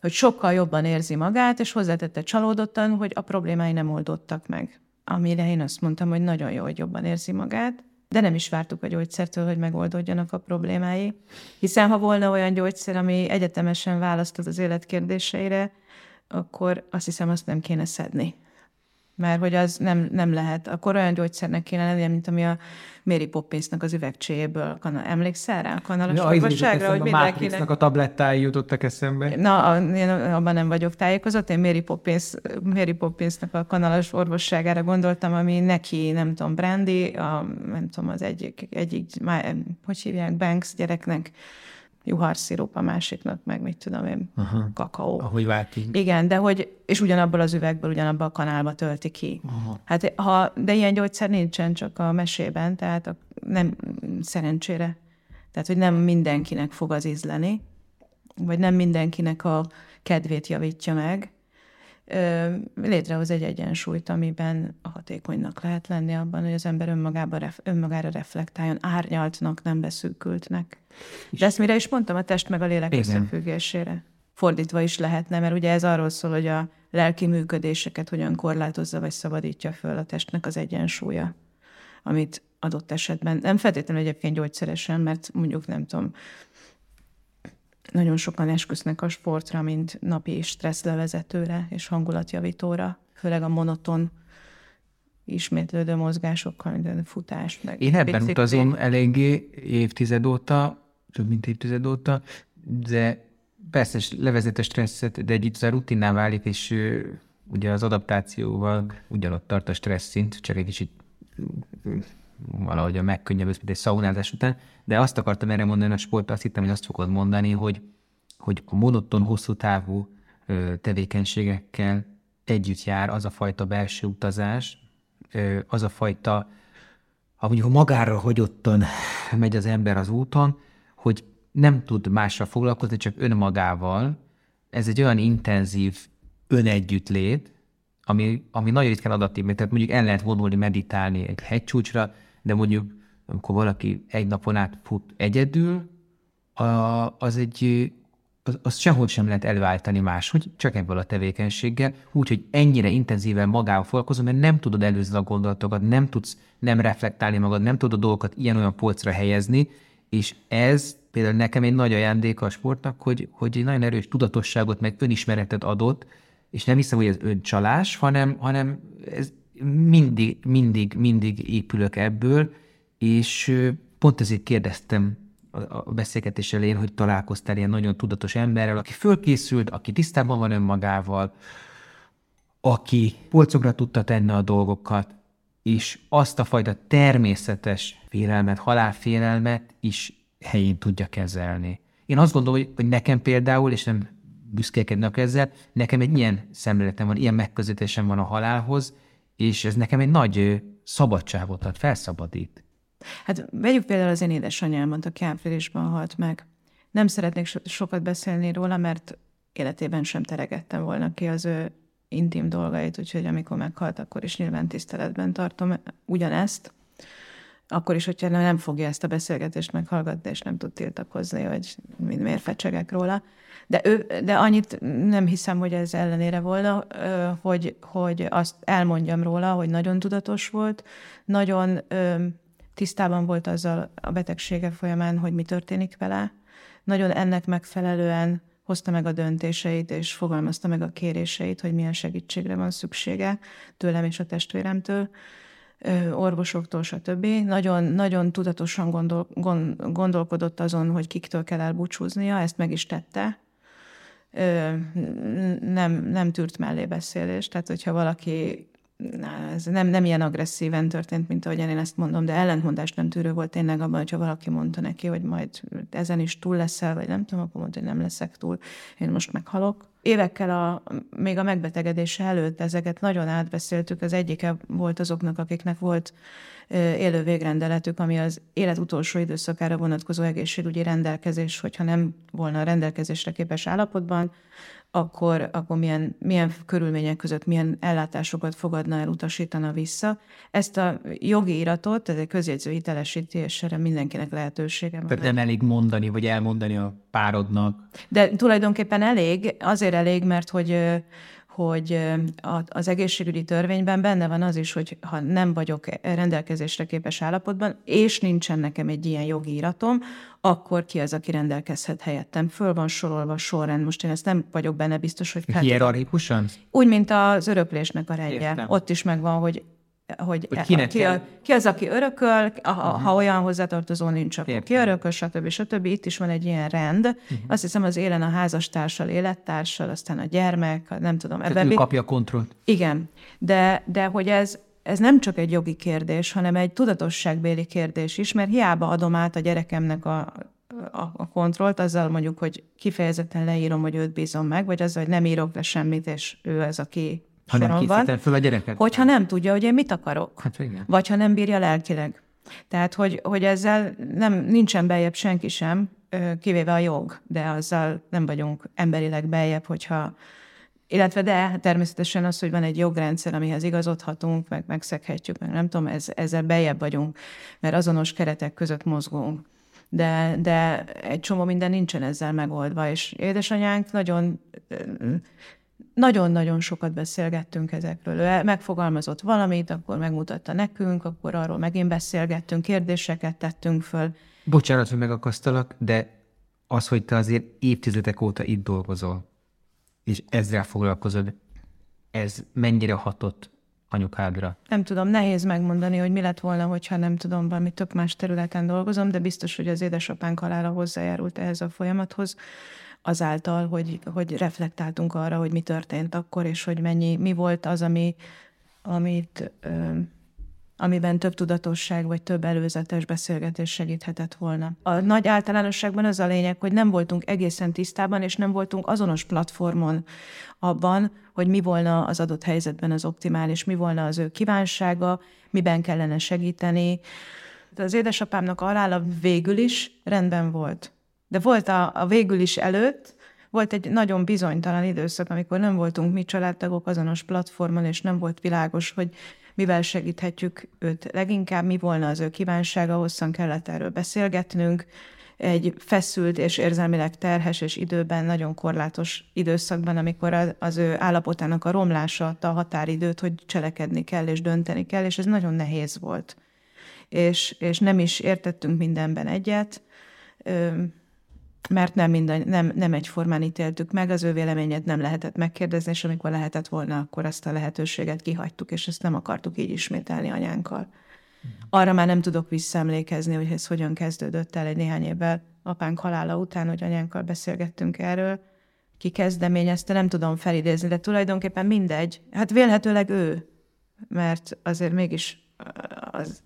hogy sokkal jobban érzi magát, és hozzátette csalódottan, hogy a problémái nem oldottak meg amire én azt mondtam, hogy nagyon jó, hogy jobban érzi magát, de nem is vártuk a gyógyszertől, hogy megoldódjanak a problémái. Hiszen ha volna olyan gyógyszer, ami egyetemesen választott az életkérdéseire, akkor azt hiszem, azt nem kéne szedni mert hogy az nem, nem lehet. Akkor olyan gyógyszernek kéne lennie, mint ami a Mary Poppinsnak az üvegcséjéből. Emlékszel rá a kanalas ja, orvosságra, hogy mindenkinek... a tablettái jutottak eszembe. Na, én abban nem vagyok tájékozott. Én Mary, Poppins, Mary Poppinsnak a kanalas orvosságára gondoltam, ami neki, nem tudom, Brandy, a, nem tudom, az egyik, egyik, hogy hívják, Banks gyereknek juharszirup, a másiknak meg mit tudom én, Aha. kakaó. Ahogy váltunk. Igen, de hogy, és ugyanabból az üvegből, ugyanabban a kanálba tölti ki. Aha. Hát ha, de ilyen gyógyszer nincsen csak a mesében, tehát a, nem szerencsére. Tehát, hogy nem mindenkinek fog az ízleni, vagy nem mindenkinek a kedvét javítja meg, létrehoz egy egyensúlyt, amiben a hatékonynak lehet lenni abban, hogy az ember önmagába, önmagára reflektáljon, árnyaltnak, nem beszűkültnek. De ezt mire is mondtam, a test meg a lélek Igen. összefüggésére. Fordítva is lehetne, mert ugye ez arról szól, hogy a lelki működéseket hogyan korlátozza vagy szabadítja föl a testnek az egyensúlya, amit adott esetben, nem feltétlenül egyébként gyógyszeresen, mert mondjuk nem tudom, nagyon sokan esküsznek a sportra, mint napi stresszlevezetőre és hangulatjavítóra, főleg a monoton ismétlődő mozgásokkal, mint futás. Meg Én ebben bicikli. utazom eléggé évtized óta, több mint évtized óta, de persze levezet a stresszet, de egy itt a rutinná válik, és ugye az adaptációval ugyanott tart a stressz szint, csak egy kicsit valahogy a megkönnyebbülsz, mint egy szaunázás után, de azt akartam erre mondani a sport, azt hittem, hogy azt fogod mondani, hogy, hogy a monoton, hosszú távú tevékenységekkel együtt jár az a fajta belső utazás, az a fajta, ha mondjuk magára hagyottan megy az ember az úton, hogy nem tud mással foglalkozni, csak önmagával. Ez egy olyan intenzív önegyüttlét, ami, ami nagyon ritkán adatív, tehát mondjuk el lehet vonulni, meditálni egy hegycsúcsra, de mondjuk amikor valaki egy napon át fut egyedül, a, az egy, az, az sehol sem lehet elváltani máshogy, csak ebből a tevékenységgel, úgyhogy ennyire intenzíven magával foglalkozom, mert nem tudod előzni a gondolatokat, nem tudsz nem reflektálni magad, nem tudod a dolgokat ilyen-olyan polcra helyezni, és ez például nekem egy nagy ajándéka a sportnak, hogy, hogy egy nagyon erős tudatosságot, meg önismeretet adott, és nem hiszem, hogy ez öncsalás, hanem, hanem ez mindig, mindig, mindig épülök ebből, és pont ezért kérdeztem a beszélgetés elején, hogy találkoztál ilyen nagyon tudatos emberrel, aki fölkészült, aki tisztában van önmagával, aki polcokra tudta tenni a dolgokat, és azt a fajta természetes félelmet, halálfélelmet is helyén tudja kezelni. Én azt gondolom, hogy nekem például, és nem büszkélkednek ezzel, nekem egy ilyen szemléletem van, ilyen megközelítésem van a halálhoz, és ez nekem egy nagy szabadságot ad, felszabadít. Hát vegyük például az én édesanyámat, aki áprilisban halt meg. Nem szeretnék so- sokat beszélni róla, mert életében sem teregettem volna ki az ő intim dolgait, úgyhogy amikor meghalt, akkor is nyilván tiszteletben tartom ugyanezt. Akkor is, hogyha nem fogja ezt a beszélgetést meghallgatni, és nem tud tiltakozni, hogy miért fecsegek róla. De, ő, de annyit nem hiszem, hogy ez ellenére volna, hogy, hogy azt elmondjam róla, hogy nagyon tudatos volt, nagyon tisztában volt azzal a betegsége folyamán, hogy mi történik vele. Nagyon ennek megfelelően hozta meg a döntéseit, és fogalmazta meg a kéréseit, hogy milyen segítségre van szüksége tőlem és a testvéremtől, orvosoktól, stb. Nagyon, nagyon tudatosan gondol, gondolkodott azon, hogy kiktől kell elbúcsúznia, ezt meg is tette, nem, nem tűrt mellébeszélés. Tehát, hogyha valaki ez nem, nem ilyen agresszíven történt, mint ahogy én ezt mondom, de ellentmondást nem tűrő volt tényleg abban, hogyha valaki mondta neki, hogy majd ezen is túl leszel, vagy nem tudom, akkor mondta, hogy nem leszek túl, én most meghalok. Évekkel a, még a megbetegedése előtt ezeket nagyon átbeszéltük, az egyike volt azoknak, akiknek volt élő végrendeletük, ami az élet utolsó időszakára vonatkozó egészségügyi rendelkezés, hogyha nem volna a rendelkezésre képes állapotban, akkor, akkor milyen, milyen körülmények között milyen ellátásokat fogadna el, utasítana vissza. Ezt a jogi iratot, ez egy közjegyző hitelesíti, és erre mindenkinek lehetősége van. Tehát nem elég mondani, vagy elmondani a párodnak. De tulajdonképpen elég, azért elég, mert hogy hogy az egészségügyi törvényben benne van az is, hogy ha nem vagyok rendelkezésre képes állapotban, és nincsen nekem egy ilyen jogi iratom, akkor ki az, aki rendelkezhet helyettem. Föl van sorolva sorrend. Most én ezt nem vagyok benne biztos, hogy... Hierarchikusan? Úgy, mint az öröklésnek a rendje. Ott is megvan, hogy hogy, hogy kinek ki, a, ki az, aki örököl, ha, uh-huh. ha olyan hozzátartozó nincs, akkor Értem. ki örököl, stb. stb. Itt is van egy ilyen rend. Uh-huh. Azt hiszem, az élen a házastársal, élettársal, aztán a gyermek, nem tudom. Tehát ebben ő kapja a kontrollt. Igen, de, de hogy ez, ez nem csak egy jogi kérdés, hanem egy tudatosságbéli kérdés is, mert hiába adom át a gyerekemnek a, a, a kontrollt, azzal mondjuk, hogy kifejezetten leírom, hogy őt bízom meg, vagy azzal, hogy nem írok le semmit, és ő az, aki ha nem készítem föl a gyereket. Hogyha nem tudja, hogy én mit akarok. Hát igen. Vagy ha nem bírja lelkileg. Tehát, hogy, hogy ezzel nem, nincsen beljebb senki sem, kivéve a jog, de azzal nem vagyunk emberileg beljebb, hogyha illetve de természetesen az, hogy van egy jogrendszer, amihez igazodhatunk, meg megszeghetjük, meg nem tudom, ez, ezzel beljebb vagyunk, mert azonos keretek között mozgunk. De, de egy csomó minden nincsen ezzel megoldva, és édesanyánk nagyon nagyon-nagyon sokat beszélgettünk ezekről. Ő megfogalmazott valamit, akkor megmutatta nekünk, akkor arról megint beszélgettünk, kérdéseket tettünk föl. Bocsánat, hogy megakasztalak, de az, hogy te azért évtizedek óta itt dolgozol, és ezzel foglalkozod, ez mennyire hatott anyukádra? Nem tudom, nehéz megmondani, hogy mi lett volna, hogyha nem tudom, valami tök más területen dolgozom, de biztos, hogy az édesapánk halála hozzájárult ehhez a folyamathoz azáltal, hogy, hogy reflektáltunk arra, hogy mi történt akkor, és hogy mennyi, mi volt az, ami, amit, ö, amiben több tudatosság vagy több előzetes beszélgetés segíthetett volna. A nagy általánosságban az a lényeg, hogy nem voltunk egészen tisztában, és nem voltunk azonos platformon abban, hogy mi volna az adott helyzetben az optimális, mi volna az ő kívánsága, miben kellene segíteni. De az édesapámnak alála végül is rendben volt. De volt a, a végül is előtt, volt egy nagyon bizonytalan időszak, amikor nem voltunk mi családtagok azonos platformon, és nem volt világos, hogy mivel segíthetjük őt. Leginkább mi volna az ő kívánsága, hosszan kellett erről beszélgetnünk, egy feszült és érzelmileg terhes és időben nagyon korlátos időszakban, amikor az ő állapotának a romlása adta a határidőt, hogy cselekedni kell és dönteni kell, és ez nagyon nehéz volt. És, és nem is értettünk mindenben egyet, mert nem, minden, nem, nem egyformán ítéltük meg, az ő véleményet nem lehetett megkérdezni, és amikor lehetett volna, akkor azt a lehetőséget kihagytuk, és ezt nem akartuk így ismételni anyánkkal. Arra már nem tudok visszaemlékezni, hogy ez hogyan kezdődött el egy néhány évvel apánk halála után, hogy anyánkkal beszélgettünk erről, ki kezdeményezte, nem tudom felidézni, de tulajdonképpen mindegy. Hát vélhetőleg ő, mert azért mégis az,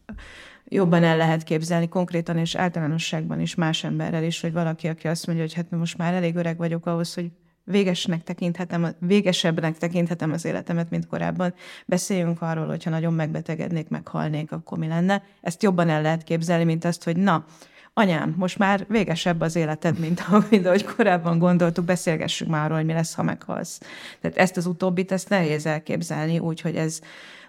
jobban el lehet képzelni konkrétan és általánosságban is más emberrel is, hogy valaki, aki azt mondja, hogy hát most már elég öreg vagyok ahhoz, hogy végesnek tekinthetem, végesebbnek tekinthetem az életemet, mint korábban. Beszéljünk arról, hogyha nagyon megbetegednék, meghalnék, akkor mi lenne. Ezt jobban el lehet képzelni, mint azt, hogy na, anyám, most már végesebb az életed, mint, mint ahogy korábban gondoltuk, beszélgessünk már arról, hogy mi lesz, ha meghalsz. Tehát ezt az utóbbit, ezt nehéz elképzelni, úgyhogy ez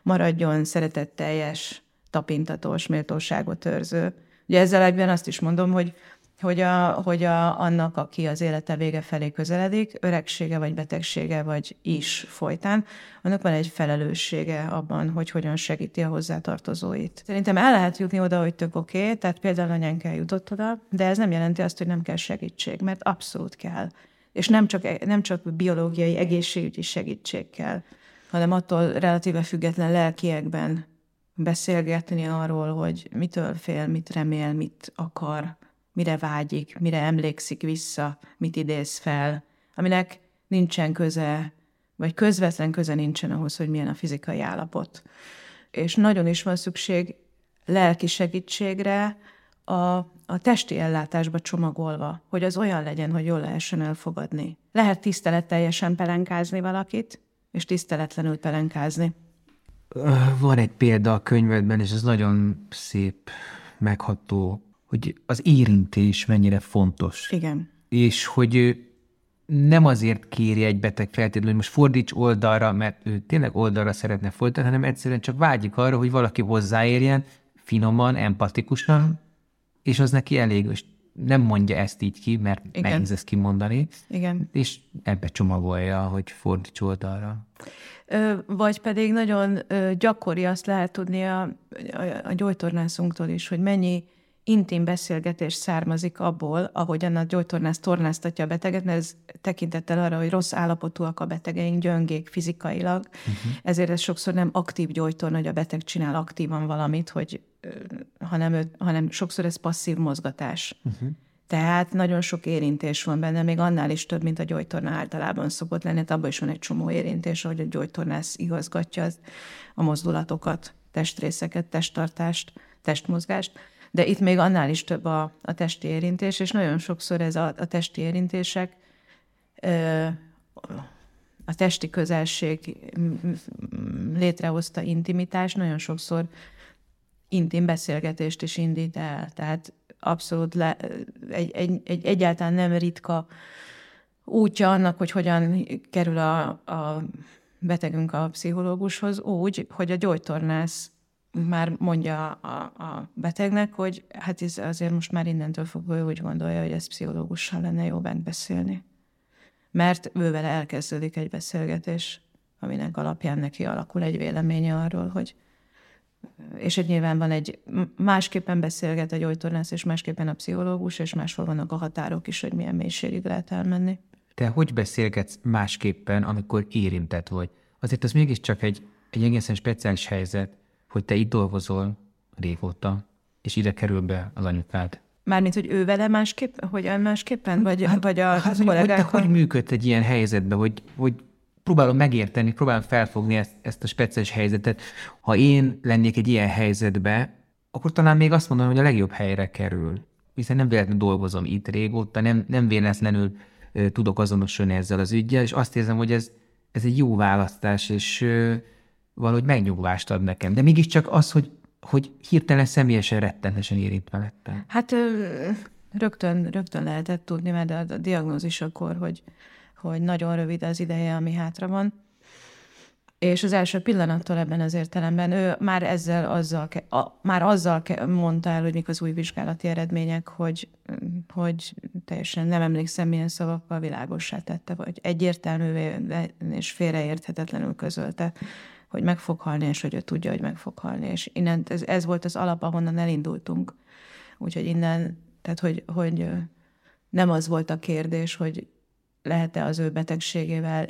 maradjon szeretetteljes, tapintatós, méltóságot őrző. Ugye ezzel egyben azt is mondom, hogy hogy, a, hogy a, annak, aki az élete vége felé közeledik, öregsége vagy betegsége vagy is folytán, annak van egy felelőssége abban, hogy hogyan segíti a hozzátartozóit. Szerintem el lehet jutni oda, hogy tök oké, okay, tehát például anyánk eljutott oda, de ez nem jelenti azt, hogy nem kell segítség, mert abszolút kell. És nem csak, nem csak biológiai, egészségügyi segítség kell, hanem attól relatíve független lelkiekben beszélgetni arról, hogy mitől fél, mit remél, mit akar, mire vágyik, mire emlékszik vissza, mit idéz fel, aminek nincsen köze, vagy közvetlen köze nincsen ahhoz, hogy milyen a fizikai állapot. És nagyon is van szükség lelki segítségre, a, a testi ellátásba csomagolva, hogy az olyan legyen, hogy jól lehessen elfogadni. Lehet tiszteletteljesen pelenkázni valakit, és tiszteletlenül pelenkázni. Van egy példa a könyvedben, és ez nagyon szép, megható hogy az érintés mennyire fontos. Igen. És hogy nem azért kéri egy beteg feltétlenül, hogy most fordíts oldalra, mert ő tényleg oldalra szeretne fordítani, hanem egyszerűen csak vágyik arra, hogy valaki hozzáérjen, finoman, empatikusan, és az neki elég, és nem mondja ezt így ki, mert Igen. nehéz ezt kimondani. Igen. És ebbe csomagolja, hogy fordíts oldalra. Vagy pedig nagyon gyakori azt lehet tudni a, a, gyógytornászunktól is, hogy mennyi intim beszélgetés származik abból, ahogyan a gyógytornász tornáztatja a beteget, mert ez tekintettel arra, hogy rossz állapotúak a betegeink, gyöngék fizikailag, uh-huh. ezért ez sokszor nem aktív gyógytorna, hogy a beteg csinál aktívan valamit, hogy, hanem, ő, hanem sokszor ez passzív mozgatás. Uh-huh. Tehát nagyon sok érintés van benne, még annál is több, mint a gyógytorna általában szokott lenni. Hát abban is van egy csomó érintés, ahogy a gyógytornász igazgatja a mozdulatokat, testrészeket, testtartást, testmozgást de itt még annál is több a, a testi érintés, és nagyon sokszor ez a, a testi érintések, a testi közelség létrehozta intimitás nagyon sokszor intim beszélgetést is indít el. Tehát abszolút le, egy, egy, egy egyáltalán nem ritka útja annak, hogy hogyan kerül a, a betegünk a pszichológushoz, úgy, hogy a gyógytornász már mondja a, a betegnek, hogy hát ez azért most már innentől fogva ő úgy gondolja, hogy ez pszichológussal lenne jó bent beszélni. Mert ővel elkezdődik egy beszélgetés, aminek alapján neki alakul egy véleménye arról, hogy és egy nyilván van egy, másképpen beszélget a gyógytornász, és másképpen a pszichológus, és máshol vannak a határok is, hogy milyen mélységig lehet elmenni. Te hogy beszélgetsz másképpen, amikor érintett vagy? Azért az mégiscsak egy, egy egészen speciális helyzet, hogy te itt dolgozol régóta, és ide kerül be az anyukád. Mármint, hogy ő vele másképp, hogy másképpen? Vagy, hát, vagy a hát, hogy, hogy, hogy működt egy ilyen helyzetben, hogy, hogy próbálom megérteni, próbálom felfogni ezt, ezt a speciális helyzetet. Ha én lennék egy ilyen helyzetbe, akkor talán még azt mondom, hogy a legjobb helyre kerül. Hiszen nem véletlenül dolgozom itt régóta, nem, nem véletlenül tudok azonosulni ezzel az ügyel, és azt érzem, hogy ez, ez egy jó választás, és valahogy megnyugvást ad nekem. De mégiscsak az, hogy, hogy hirtelen személyesen rettenetesen érintve lettem. Hát rögtön, rögtön lehetett tudni, mert a diagnózis akkor, hogy, hogy nagyon rövid az ideje, ami hátra van. És az első pillanattól ebben az értelemben ő már ezzel azzal, ke, a, már azzal ke, mondta el, hogy mik az új vizsgálati eredmények, hogy, hogy teljesen nem emlékszem, milyen szavakkal világossá tette, vagy egyértelművé és félreérthetetlenül közölte, hogy meg fog halni, és hogy ő tudja, hogy meg fog halni. És innen ez, ez volt az alap, ahonnan elindultunk. Úgyhogy innen, tehát hogy, hogy nem az volt a kérdés, hogy lehet-e az ő betegségével,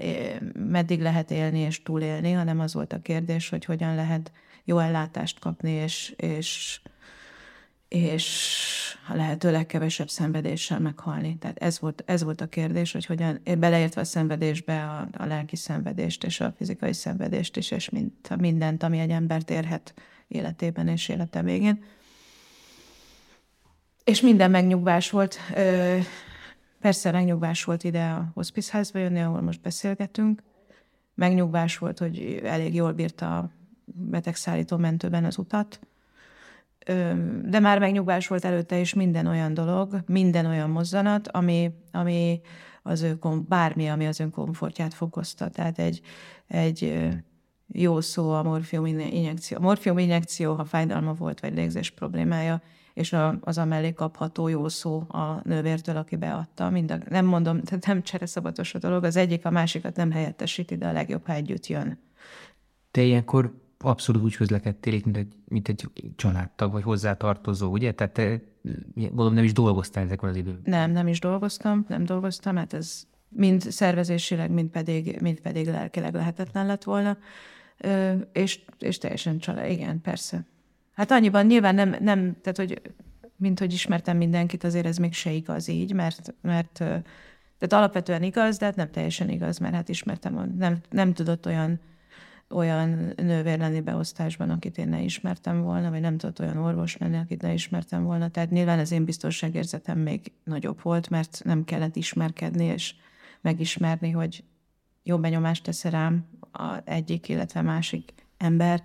meddig lehet élni és túlélni, hanem az volt a kérdés, hogy hogyan lehet jó ellátást kapni, és, és, és a lehető legkevesebb szenvedéssel meghalni. Tehát ez volt, ez volt a kérdés, hogy hogyan, beleértve a szenvedésbe a, a lelki szenvedést és a fizikai szenvedést is, és mind, mindent, ami egy embert érhet életében és élete végén. És minden megnyugvás volt. Persze megnyugvás volt ide a hospice házba jönni, ahol most beszélgetünk. Megnyugvás volt, hogy elég jól bírta a betegszállító mentőben az utat. De már megnyugvás volt előtte is minden olyan dolog, minden olyan mozzanat, ami, ami az ő, bármi, ami az ön komfortját fokozta. Tehát egy, egy jó szó a morfium injekció. A morfium injekció, ha fájdalma volt, vagy légzés problémája, és a, az a mellé kapható jó szó a nővértől, aki beadta. Mind a, nem mondom, tehát nem csereszabatos a dolog, az egyik a másikat nem helyettesíti, de a legjobb, ha együtt jön. Te ilyenkor abszolút úgy közlekedtél mint egy, mint egy családtag, vagy hozzátartozó, ugye? Tehát te gondolom nem is dolgoztál ezekben az időben. Nem, nem is dolgoztam, nem dolgoztam, hát ez mind szervezésileg, mind pedig, mind pedig lelkileg lehetetlen lett volna. És, és teljesen család, igen, persze. Hát annyiban nyilván nem, nem tehát hogy mint hogy ismertem mindenkit, azért ez még se igaz így, mert, mert tehát alapvetően igaz, de hát nem teljesen igaz, mert hát ismertem, nem, nem tudott olyan olyan nővér lenni beosztásban, akit én ne ismertem volna, vagy nem tudott olyan orvos lenni, akit ne ismertem volna. Tehát nyilván az én biztonságérzetem még nagyobb volt, mert nem kellett ismerkedni és megismerni, hogy jó benyomást tesz rám a egyik, illetve másik ember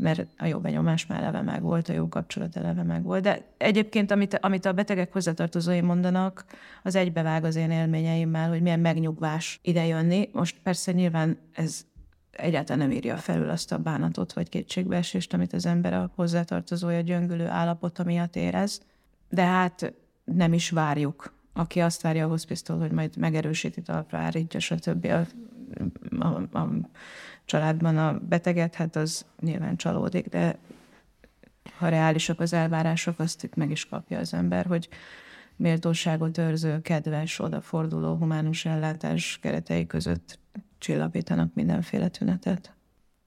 mert a jó benyomás már eleve meg volt, a jó kapcsolat eleve meg volt. De egyébként, amit, amit a betegek hozzátartozói mondanak, az egybevág az én élményeimmel, hogy milyen megnyugvás ide jönni. Most persze nyilván ez egyáltalán nem írja felül azt a bánatot vagy kétségbeesést, amit az ember a hozzátartozója gyöngülő állapota miatt érez. De hát nem is várjuk. Aki azt várja a hospice hogy majd megerősíti talpra állítja, stb. A, a, a, családban a beteget, hát az nyilván csalódik, de ha reálisak az elvárások, azt itt meg is kapja az ember, hogy méltóságot őrző, kedves, odaforduló, humánus ellátás keretei között csillapítanak mindenféle tünetet.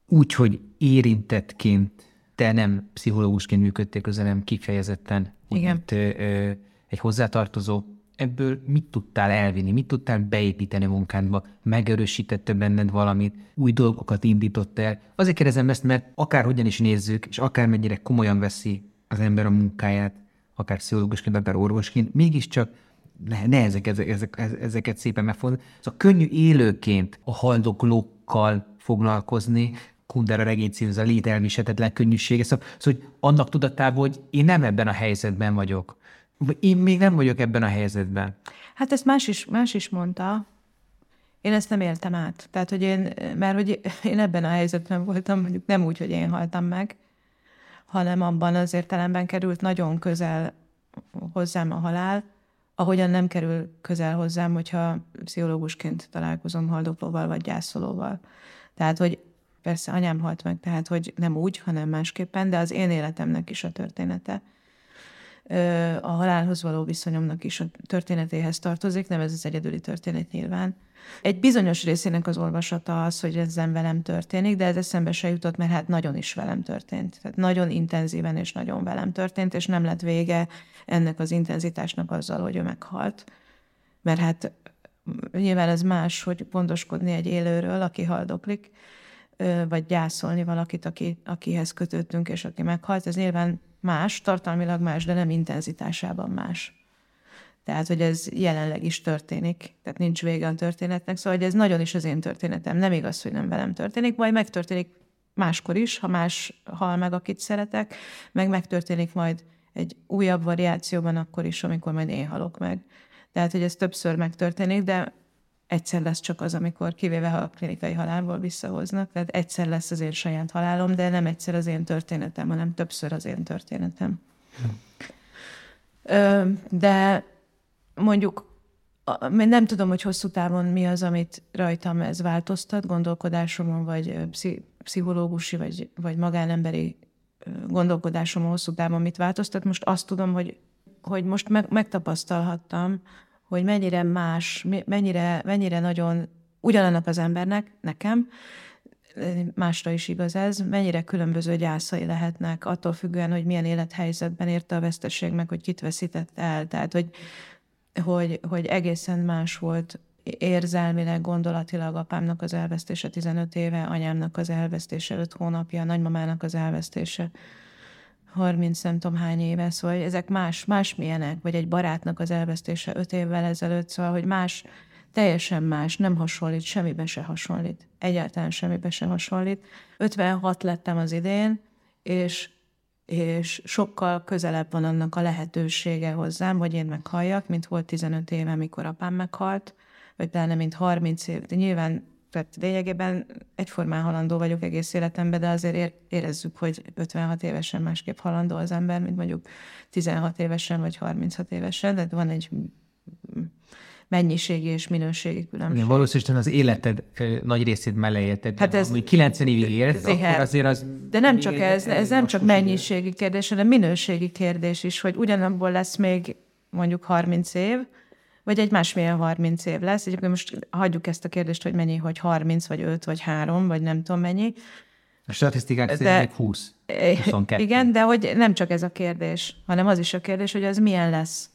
Úgy, hogy érintettként te nem pszichológusként működtél közel, nem kifejezetten, Igen. Mint, ö, ö, egy hozzátartozó ebből mit tudtál elvinni, mit tudtál beépíteni munkádba, megerősítette benned valamit, új dolgokat indított el. Azért kérdezem ezt, mert akárhogyan is nézzük, és akármennyire komolyan veszi az ember a munkáját, akár pszichológusként, akár orvosként, mégiscsak ne, ne ezek, ezek, ezek, ezeket szépen megfogni. Szóval könnyű élőként a haldoklókkal foglalkozni, Kundera regény cím, ez a lételvisetetlen könnyűsége. Szóval, szóval, hogy annak tudatában, hogy én nem ebben a helyzetben vagyok, én még nem vagyok ebben a helyzetben. Hát ezt más is, más is mondta. Én ezt nem éltem át. Tehát, hogy én, mert hogy én ebben a helyzetben voltam, mondjuk nem úgy, hogy én haltam meg, hanem abban az értelemben került nagyon közel hozzám a halál, ahogyan nem kerül közel hozzám, hogyha pszichológusként találkozom haldoklóval vagy gyászolóval. Tehát, hogy persze anyám halt meg, tehát, hogy nem úgy, hanem másképpen, de az én életemnek is a története a halálhoz való viszonyomnak is a történetéhez tartozik, nem ez az egyedüli történet nyilván. Egy bizonyos részének az olvasata az, hogy ez velem történik, de ez eszembe se jutott, mert hát nagyon is velem történt. Tehát nagyon intenzíven és nagyon velem történt, és nem lett vége ennek az intenzitásnak azzal, hogy ő meghalt. Mert hát nyilván ez más, hogy gondoskodni egy élőről, aki haldoklik, vagy gyászolni valakit, aki, akihez kötöttünk, és aki meghalt. Ez nyilván más, tartalmilag más, de nem intenzitásában más. Tehát, hogy ez jelenleg is történik, tehát nincs vége a történetnek, szóval hogy ez nagyon is az én történetem. Nem igaz, hogy nem velem történik, majd megtörténik máskor is, ha más hal meg, akit szeretek, meg megtörténik majd egy újabb variációban akkor is, amikor majd én halok meg. Tehát, hogy ez többször megtörténik, de egyszer lesz csak az, amikor kivéve, ha a klinikai halálból visszahoznak, tehát egyszer lesz az én saját halálom, de nem egyszer az én történetem, hanem többször az én történetem. De mondjuk nem tudom, hogy hosszú távon mi az, amit rajtam ez változtat, gondolkodásomon, vagy pszichológusi, vagy, vagy magánemberi gondolkodásomon hosszú távon mit változtat. Most azt tudom, hogy, hogy most meg, megtapasztalhattam, hogy mennyire más, mennyire, mennyire nagyon ugyanannak az embernek, nekem, másra is igaz ez, mennyire különböző gyászai lehetnek, attól függően, hogy milyen élethelyzetben érte a veszteség meg, hogy kit veszített el. Tehát, hogy, hogy, hogy egészen más volt érzelmileg, gondolatilag apámnak az elvesztése 15 éve, anyámnak az elvesztése 5 hónapja, nagymamának az elvesztése 30 nem tudom hány éve, szóval ezek más, más milyenek, vagy egy barátnak az elvesztése 5 évvel ezelőtt, szóval, hogy más, teljesen más, nem hasonlít, semmibe se hasonlít. Egyáltalán semmibe se hasonlít. 56 lettem az idén, és és sokkal közelebb van annak a lehetősége hozzám, hogy én meghalljak, mint volt 15 éve, amikor apám meghalt, vagy pláne mint 30 év. De nyilván tehát lényegében egyformán halandó vagyok egész életemben, de azért érezzük, hogy 56 évesen másképp halandó az ember, mint mondjuk 16 évesen vagy 36 évesen, de van egy mennyiségi és minőségi különbség. Igen, valószínűleg az életed nagy részét meleélted. Hát ez, hogy 90 évig élsz, akkor azért az... De nem csak ez, ez nem csak mennyiségi kérdés, hanem minőségi kérdés is, hogy ugyanabból lesz még mondjuk 30 év, vagy egy másmilyen 30 év lesz. Egyébként most hagyjuk ezt a kérdést, hogy mennyi, hogy 30, vagy 5, vagy 3, vagy nem tudom mennyi. A statisztikák de, szerint még 20, 22. Igen, de hogy nem csak ez a kérdés, hanem az is a kérdés, hogy az milyen lesz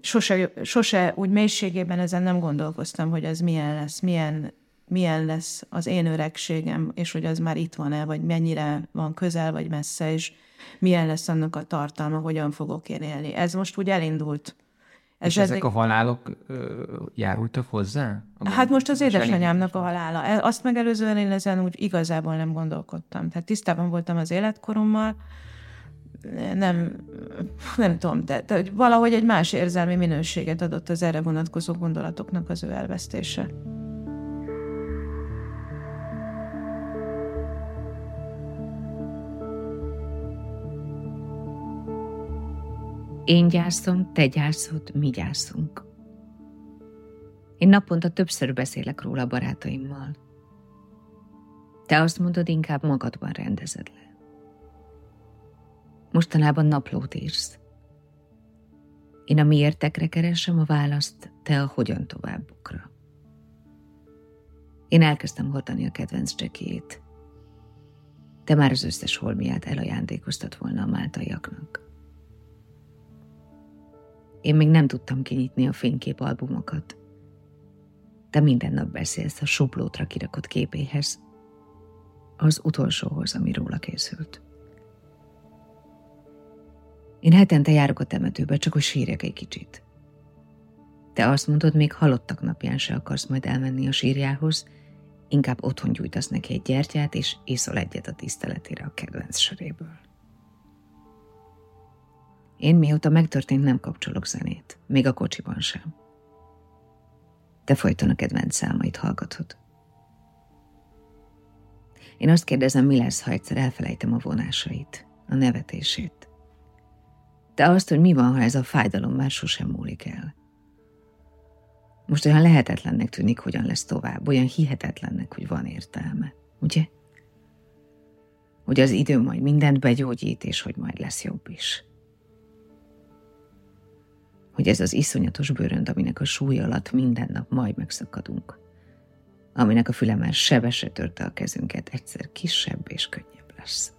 sose, sose úgy mélységében ezen nem gondolkoztam, hogy ez milyen lesz, milyen, milyen lesz az én öregségem, és hogy az már itt van-e, vagy mennyire van közel, vagy messze, és milyen lesz annak a tartalma, hogyan fogok én élni. Ez most úgy elindult. És ezek a halálok ö, járultak hozzá? Hát most az édesanyámnak a halála. E, azt megelőzően én ezen úgy igazából nem gondolkodtam. Tehát tisztában voltam az életkorommal, nem, nem tudom, de, de valahogy egy más érzelmi minőséget adott az erre vonatkozó gondolatoknak az ő elvesztése. Én gyászom, te gyászod, mi gyászunk. Én naponta többször beszélek róla barátaimmal. Te azt mondod, inkább magadban rendezed le. Mostanában naplót írsz. Én a miértekre keresem a választ, te a hogyan továbbukra. Én elkezdtem hordani a kedvenc csekéjét. Te már az összes holmiát elajándékoztat volna a máltaiaknak. Én még nem tudtam kinyitni a fényképalbumokat. Te minden nap beszélsz a sublótra kirakott képéhez, az utolsóhoz, ami róla készült. Én hetente járok a temetőbe, csak hogy sírjak egy kicsit. Te azt mondod, még halottak napján se akarsz majd elmenni a sírjához, inkább otthon gyújtasz neki egy gyertyát, és iszol egyet a tiszteletére a kedvenc söréből. Én mióta megtörtént nem kapcsolok zenét, még a kocsiban sem. Te folyton a kedvenc számait hallgatod. Én azt kérdezem, mi lesz, ha egyszer elfelejtem a vonásait, a nevetését, de azt, hogy mi van, ha ez a fájdalom már sosem múlik el. Most olyan lehetetlennek tűnik, hogyan lesz tovább, olyan hihetetlennek, hogy van értelme, ugye? Hogy az idő majd mindent begyógyít, és hogy majd lesz jobb is. Hogy ez az iszonyatos bőrönd, aminek a súly alatt minden nap majd megszakadunk, aminek a füle már sebesre törte a kezünket, egyszer kisebb és könnyebb lesz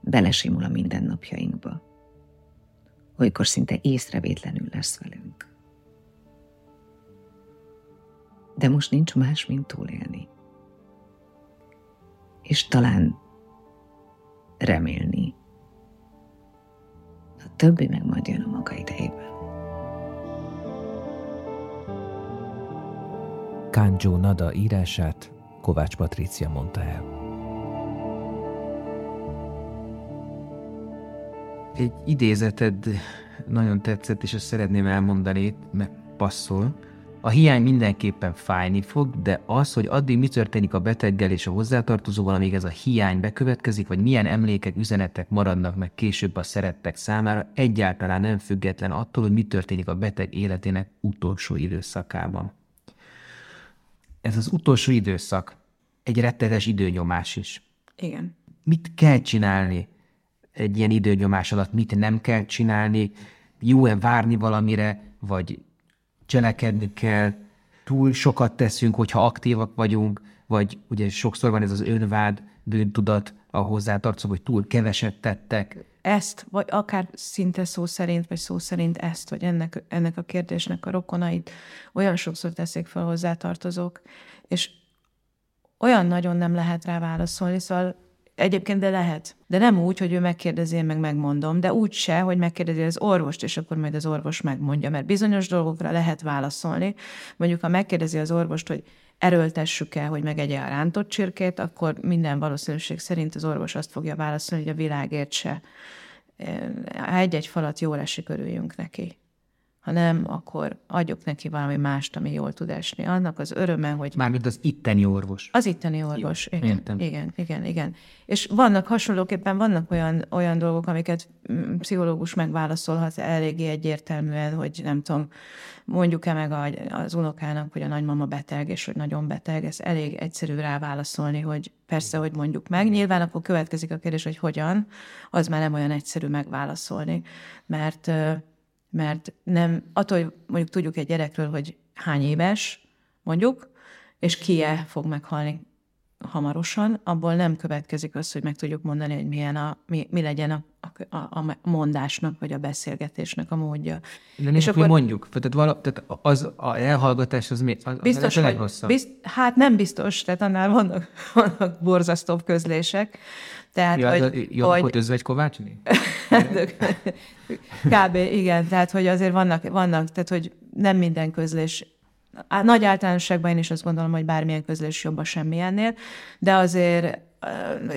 belesimul a mindennapjainkba. Olykor szinte észrevétlenül lesz velünk. de most nincs más, mint túlélni. És talán remélni. Többi meg majd jön a maga idejében. Kanjo Nada írását Kovács Patrícia mondta el. Egy idézeted nagyon tetszett, és ezt szeretném elmondani, mert passzol. A hiány mindenképpen fájni fog, de az, hogy addig mi történik a beteggel és a hozzátartozóval, amíg ez a hiány bekövetkezik, vagy milyen emlékek, üzenetek maradnak meg később a szerettek számára, egyáltalán nem független attól, hogy mi történik a beteg életének utolsó időszakában. Ez az utolsó időszak egy rettetes időnyomás is. Igen. Mit kell csinálni egy ilyen időnyomás alatt, mit nem kell csinálni, jó-e várni valamire, vagy cselekedni kell, túl sokat teszünk, hogyha aktívak vagyunk, vagy ugye sokszor van ez az önvád, bűntudat a hozzátartozó, hogy túl keveset tettek. Ezt, vagy akár szinte szó szerint, vagy szó szerint ezt, vagy ennek, ennek a kérdésnek a rokonait olyan sokszor teszik fel hozzátartozók, és olyan nagyon nem lehet rá válaszolni, szóval Egyébként de lehet. De nem úgy, hogy ő megkérdezi, én meg megmondom, de úgy se, hogy megkérdezi az orvost, és akkor majd az orvos megmondja, mert bizonyos dolgokra lehet válaszolni. Mondjuk, ha megkérdezi az orvost, hogy erőltessük el, hogy megegye a rántott csirkét, akkor minden valószínűség szerint az orvos azt fogja válaszolni, hogy a világért se. Egy-egy falat jól esik, örüljünk neki ha nem, akkor adjuk neki valami mást, ami jól tud esni. Annak az öröme, hogy... Mármint az itteni orvos. Az itteni orvos, Jó, igen, értem. igen, igen, igen. És vannak hasonlóképpen, vannak olyan, olyan dolgok, amiket mm, pszichológus megválaszolhat eléggé egyértelműen, hogy nem tudom, mondjuk-e meg az unokának, hogy a nagymama beteg, és hogy nagyon beteg, ez elég egyszerű rá válaszolni, hogy persze, hogy mondjuk meg. Nyilván akkor következik a kérdés, hogy hogyan, az már nem olyan egyszerű megválaszolni, mert mert nem, attól, hogy mondjuk tudjuk egy gyerekről, hogy hány éves, mondjuk, és kie fog meghalni hamarosan, abból nem következik az, hogy meg tudjuk mondani, hogy milyen a, mi, mi legyen a, a, a mondásnak, vagy a beszélgetésnek a módja. De és akkor mondjuk, tehát, vala, tehát az a elhallgatás az mi? Az, biztos, az hogy, bizt, hát nem biztos, tehát annál vannak, vannak borzasztóbb közlések. Tehát, ja, hogy, jó, hogy, özvegy kovácsni? Kb. igen, tehát hogy azért vannak, vannak, tehát hogy nem minden közlés nagy általánosságban én is azt gondolom, hogy bármilyen közlés jobb a semmilyennél, de azért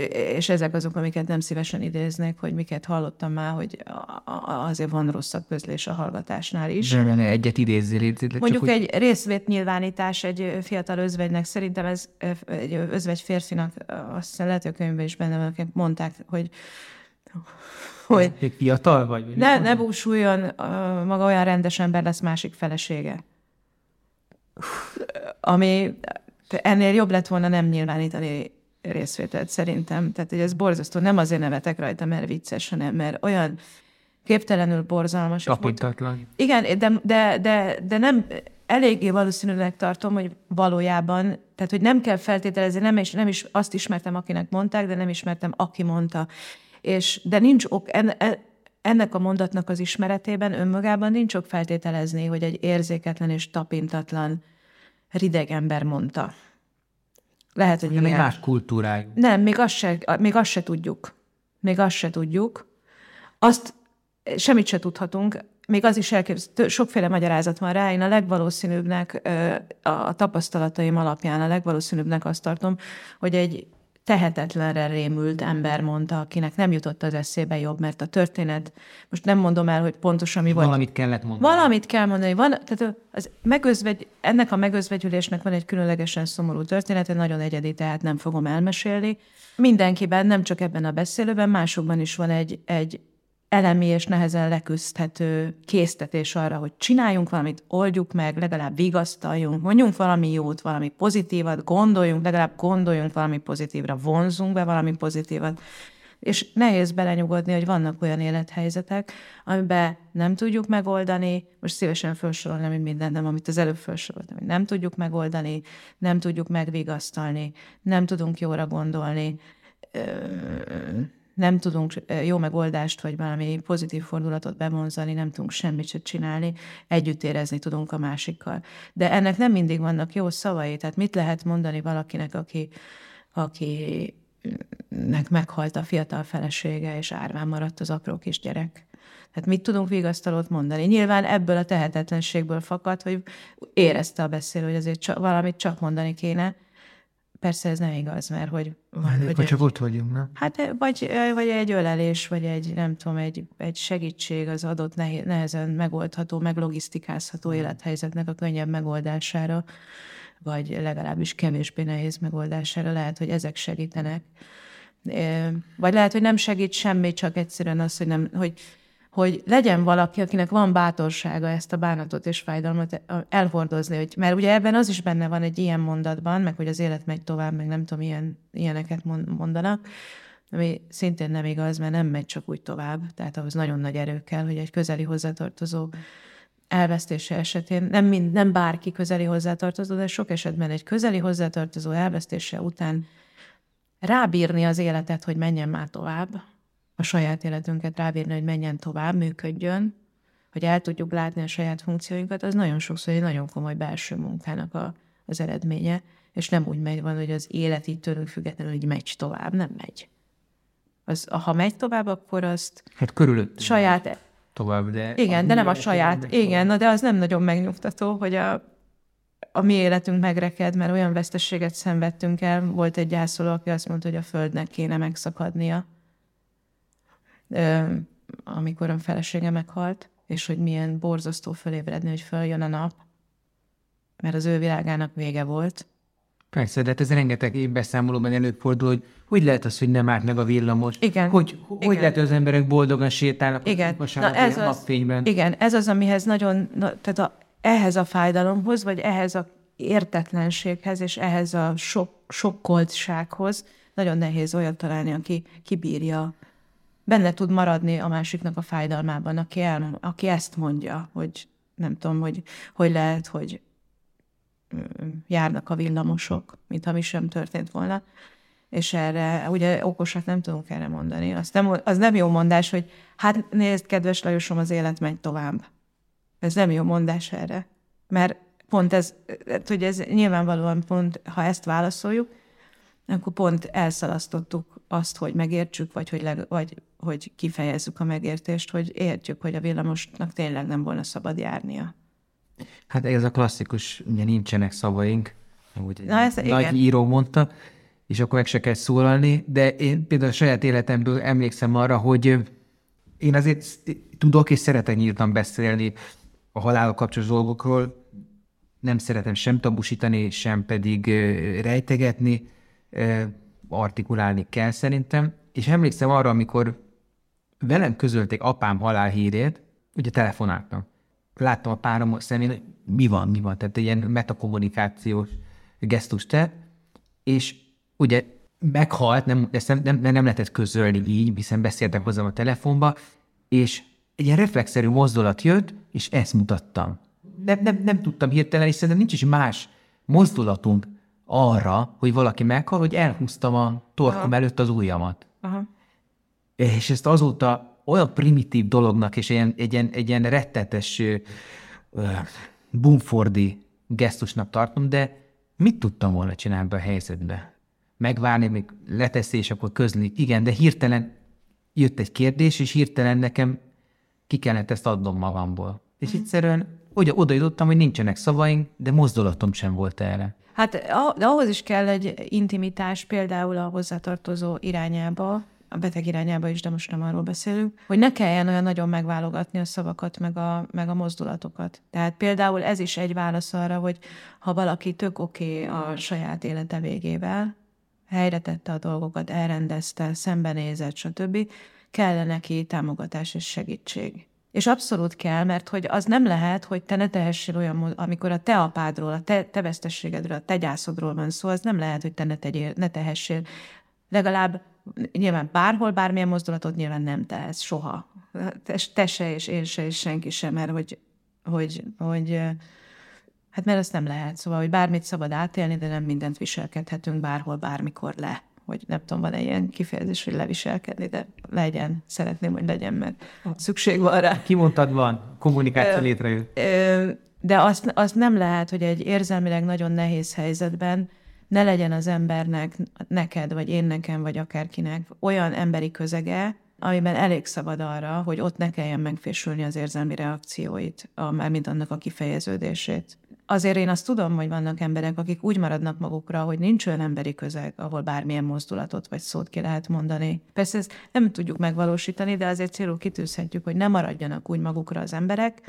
és ezek azok, amiket nem szívesen idéznék, hogy miket hallottam már, hogy azért van rosszabb közlés a hallgatásnál is. De egyet idézzél. Mondjuk hogy... egy részvétnyilvánítás egy fiatal özvegynek, szerintem ez egy özvegy férfinak, azt hiszem lehet, hogy a könyvben is benne van, mondták, hogy hogy egy fiatal vagy? Ne, ne búsuljon, maga olyan rendes ember lesz másik felesége. Ami ennél jobb lett volna nem nyilvánítani részvételt szerintem. Tehát, hogy ez borzasztó. Nem azért nevetek rajta, mert vicces, hanem mert olyan képtelenül borzalmas. Tapintatlan. Igen, de, de, de, de nem eléggé valószínűleg tartom, hogy valójában, tehát hogy nem kell feltételezni, nem is, nem is azt ismertem, akinek mondták, de nem ismertem, aki mondta. És, de nincs ok, en, en, ennek a mondatnak az ismeretében önmagában nincs ok feltételezni, hogy egy érzéketlen és tapintatlan rideg ember mondta. Lehet, hogy nem egy más kultúrájú. Nem, még azt, se, még azt se tudjuk. Még azt se tudjuk. Azt semmit se tudhatunk. Még az is elképzelhető, sokféle magyarázat van rá. Én a legvalószínűbbnek, a tapasztalataim alapján a legvalószínűbbnek azt tartom, hogy egy tehetetlenre rémült ember mondta, akinek nem jutott az eszébe jobb, mert a történet, most nem mondom el, hogy pontosan mi volt. Valamit kellett mondani. Valamit kell mondani. Van, tehát az megözvegy, ennek a megözvegyülésnek van egy különlegesen szomorú története, nagyon egyedi, tehát nem fogom elmesélni. Mindenkiben, nem csak ebben a beszélőben, másokban is van egy, egy elemi és nehezen leküzdhető késztetés arra, hogy csináljunk valamit, oldjuk meg, legalább vigasztaljunk, mondjunk valami jót, valami pozitívat, gondoljunk, legalább gondoljunk valami pozitívra, vonzunk be valami pozitívat. És nehéz belenyugodni, hogy vannak olyan élethelyzetek, amiben nem tudjuk megoldani, most szívesen felsorolnám, hogy minden, nem, amit az előbb felsoroltam, hogy nem tudjuk megoldani, nem tudjuk megvigasztalni, nem tudunk jóra gondolni, nem tudunk jó megoldást, vagy valami pozitív fordulatot bevonzani, nem tudunk semmit se csinálni, együtt érezni tudunk a másikkal. De ennek nem mindig vannak jó szavai, tehát mit lehet mondani valakinek, aki, akinek meghalt a fiatal felesége, és árván maradt az apró kisgyerek. Tehát mit tudunk vigasztalót mondani? Nyilván ebből a tehetetlenségből fakad, hogy érezte a beszélő, hogy azért csak, valamit csak mondani kéne, Persze ez nem igaz, mert hogy... Vagy, vagy csak ott vagyunk, nem? Hát vagy, vagy egy ölelés, vagy egy, nem tudom, egy, egy segítség az adott nehezen megoldható, meglogisztikázható élethelyzetnek a könnyebb megoldására, vagy legalábbis kevésbé nehéz megoldására lehet, hogy ezek segítenek. Vagy lehet, hogy nem segít semmi, csak egyszerűen az, hogy, nem, hogy hogy legyen valaki, akinek van bátorsága ezt a bánatot és fájdalmat elhordozni, hogy, mert ugye ebben az is benne van egy ilyen mondatban, meg hogy az élet megy tovább, meg nem tudom, ilyen, ilyeneket mondanak, ami szintén nem igaz, mert nem megy csak úgy tovább, tehát ahhoz nagyon nagy erő kell, hogy egy közeli hozzátartozó elvesztése esetén, nem, mind, nem bárki közeli hozzátartozó, de sok esetben egy közeli hozzátartozó elvesztése után rábírni az életet, hogy menjen már tovább, a saját életünket rábírni, hogy menjen tovább, működjön, hogy el tudjuk látni a saját funkcióinkat, az nagyon sokszor egy nagyon komoly belső munkának a, az eredménye, és nem úgy megy van, hogy az élet így tőlünk függetlenül így megy tovább, nem megy. Az, ha megy tovább, akkor azt hát körülött saját... Tovább, de... Igen, de nem a saját. Igen, na de az nem nagyon megnyugtató, hogy a, a mi életünk megreked, mert olyan vesztességet szenvedtünk el. Volt egy gyászoló, aki azt mondta, hogy a földnek kéne megszakadnia amikor a felesége meghalt, és hogy milyen borzasztó fölébredni, hogy följön a nap, mert az ő világának vége volt. Persze, de hát ez rengeteg én beszámolóban előfordul, hogy hogy lehet az, hogy nem állt meg a villamos? Igen. Hogy, hogy igen. lehet, hogy az emberek boldogan sétálnak igen. a Na ez az, napfényben? Igen, ez az, amihez nagyon, na, tehát a, ehhez a fájdalomhoz, vagy ehhez a értetlenséghez, és ehhez a sok, sokkoltsághoz nagyon nehéz olyat találni, aki kibírja benne tud maradni a másiknak a fájdalmában, aki, el, aki ezt mondja, hogy nem tudom, hogy, hogy lehet, hogy járnak a villamosok, mintha mi sem történt volna. És erre, ugye okosat nem tudunk erre mondani. Az nem, az nem jó mondás, hogy hát nézd, kedves Lajosom, az élet megy tovább. Ez nem jó mondás erre. Mert pont ez, hogy ez nyilvánvalóan pont, ha ezt válaszoljuk, akkor pont elszalasztottuk azt, hogy megértsük, vagy hogy, leg, vagy hogy kifejezzük a megértést, hogy értjük, hogy a villamosnak tényleg nem volna szabad járnia. Hát ez a klasszikus, ugye nincsenek szavaink, ahogy Na, ez, nagy igen. író mondta, és akkor meg se kell szólalni, de én például a saját életemből emlékszem arra, hogy én azért tudok és szeretek nyíltan beszélni a halálok kapcsolatos dolgokról, nem szeretem sem tabusítani, sem pedig rejtegetni, artikulálni kell szerintem, és emlékszem arra, amikor velem közölték apám halálhírét, ugye telefonáltam. Láttam a párom szemén, hogy mi van, mi van, tehát egy ilyen metakommunikációs gesztus tett, és ugye meghalt, nem, ezt nem, nem, nem lehetett közölni így, hiszen beszéltek hozzám a telefonba, és egy ilyen reflexzerű mozdulat jött, és ezt mutattam. Nem, nem, nem tudtam hirtelen, és szerintem nincs is más mozdulatunk arra, hogy valaki meghal, hogy elhúztam a torkom Aha. előtt az ujjamat. Aha. És ezt azóta olyan primitív dolognak, és egy, egy, ilyen, egy ilyen rettetes bumfordi gesztusnak tartom, de mit tudtam volna csinálni be a helyzetbe? Megvárni, még leteszi, és akkor közli. Igen, de hirtelen jött egy kérdés, és hirtelen nekem ki kellett ezt adnom magamból. És mhm. egyszerűen oda, oda jutottam, hogy nincsenek szavaink, de mozdulatom sem volt erre. Hát ahhoz is kell egy intimitás például a hozzátartozó irányába, a beteg irányába is, de most nem arról beszélünk, hogy ne kelljen olyan nagyon megválogatni a szavakat, meg a, meg a mozdulatokat. Tehát például ez is egy válasz arra, hogy ha valaki tök oké okay a saját élete végével, helyre tette a dolgokat, elrendezte, szembenézett, stb., kellene neki támogatás és segítség. És abszolút kell, mert hogy az nem lehet, hogy te ne tehessél olyan, amikor a te apádról, a te, te vesztességedről, a te gyászodról van szó, az nem lehet, hogy te ne, tegyél, ne tehessél legalább nyilván bárhol bármilyen mozdulatot nyilván nem tehetsz soha. Te, te se, és én se, és senki sem, mert hogy, hogy, hogy hát mert ezt nem lehet. Szóval, hogy bármit szabad átélni, de nem mindent viselkedhetünk bárhol, bármikor le. Hogy nem tudom, van-e ilyen kifejezés, hogy leviselkedni, de legyen, szeretném, hogy legyen, mert szükség van rá. Kimondtad, van, kommunikáció létrejött. De azt, azt nem lehet, hogy egy érzelmileg nagyon nehéz helyzetben ne legyen az embernek, neked, vagy én nekem, vagy akárkinek olyan emberi közege, amiben elég szabad arra, hogy ott ne kelljen megfésülni az érzelmi reakcióit, mármint annak a kifejeződését. Azért én azt tudom, hogy vannak emberek, akik úgy maradnak magukra, hogy nincs olyan emberi közeg, ahol bármilyen mozdulatot vagy szót ki lehet mondani. Persze ezt nem tudjuk megvalósítani, de azért célul kitűzhetjük, hogy ne maradjanak úgy magukra az emberek,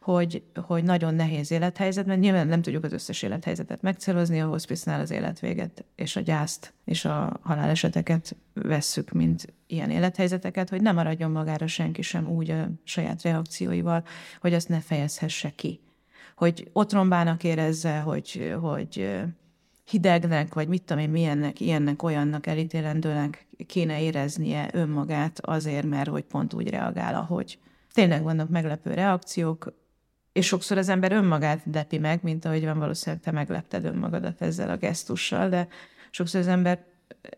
hogy, hogy nagyon nehéz élethelyzetben, nyilván nem tudjuk az összes élethelyzetet megcélozni, a hospice az életvéget és a gyászt és a haláleseteket vesszük, mint ilyen élethelyzeteket, hogy ne maradjon magára senki sem úgy a saját reakcióival, hogy azt ne fejezhesse ki. Hogy otrombának érezze, hogy, hogy hidegnek, vagy mit tudom én, milyennek, ilyennek, olyannak, elítélendőnek kéne éreznie önmagát azért, mert hogy pont úgy reagál, ahogy. Tényleg vannak meglepő reakciók, és sokszor az ember önmagát lepi meg, mint ahogy van valószínűleg te meglepted önmagadat ezzel a gesztussal, de sokszor az ember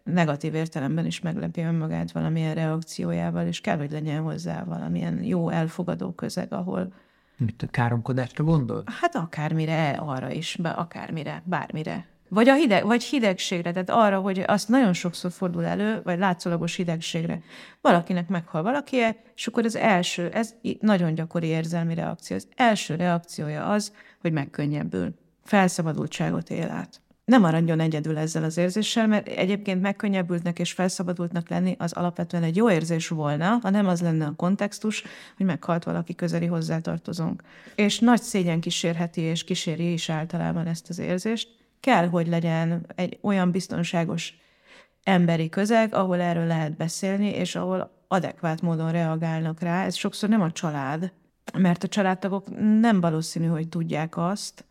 negatív értelemben is meglepi önmagát valamilyen reakciójával, és kell, hogy legyen hozzá valamilyen jó elfogadó közeg, ahol... Mit káromkodásra gondol? Hát akármire, arra is, akármire, bármire. Vagy a hideg, vagy hidegségre, tehát arra, hogy azt nagyon sokszor fordul elő, vagy látszólagos hidegségre. Valakinek meghal valaki, és akkor az első, ez nagyon gyakori érzelmi reakció. Az első reakciója az, hogy megkönnyebbül. Felszabadultságot él át. Nem maradjon egyedül ezzel az érzéssel, mert egyébként megkönnyebbültnek és felszabadultnak lenni az alapvetően egy jó érzés volna, ha nem az lenne a kontextus, hogy meghalt valaki közeli hozzátartozónk. És nagy szégyen kísérheti és kíséri is általában ezt az érzést, kell, hogy legyen egy olyan biztonságos emberi közeg, ahol erről lehet beszélni, és ahol adekvát módon reagálnak rá. Ez sokszor nem a család, mert a családtagok nem valószínű, hogy tudják azt,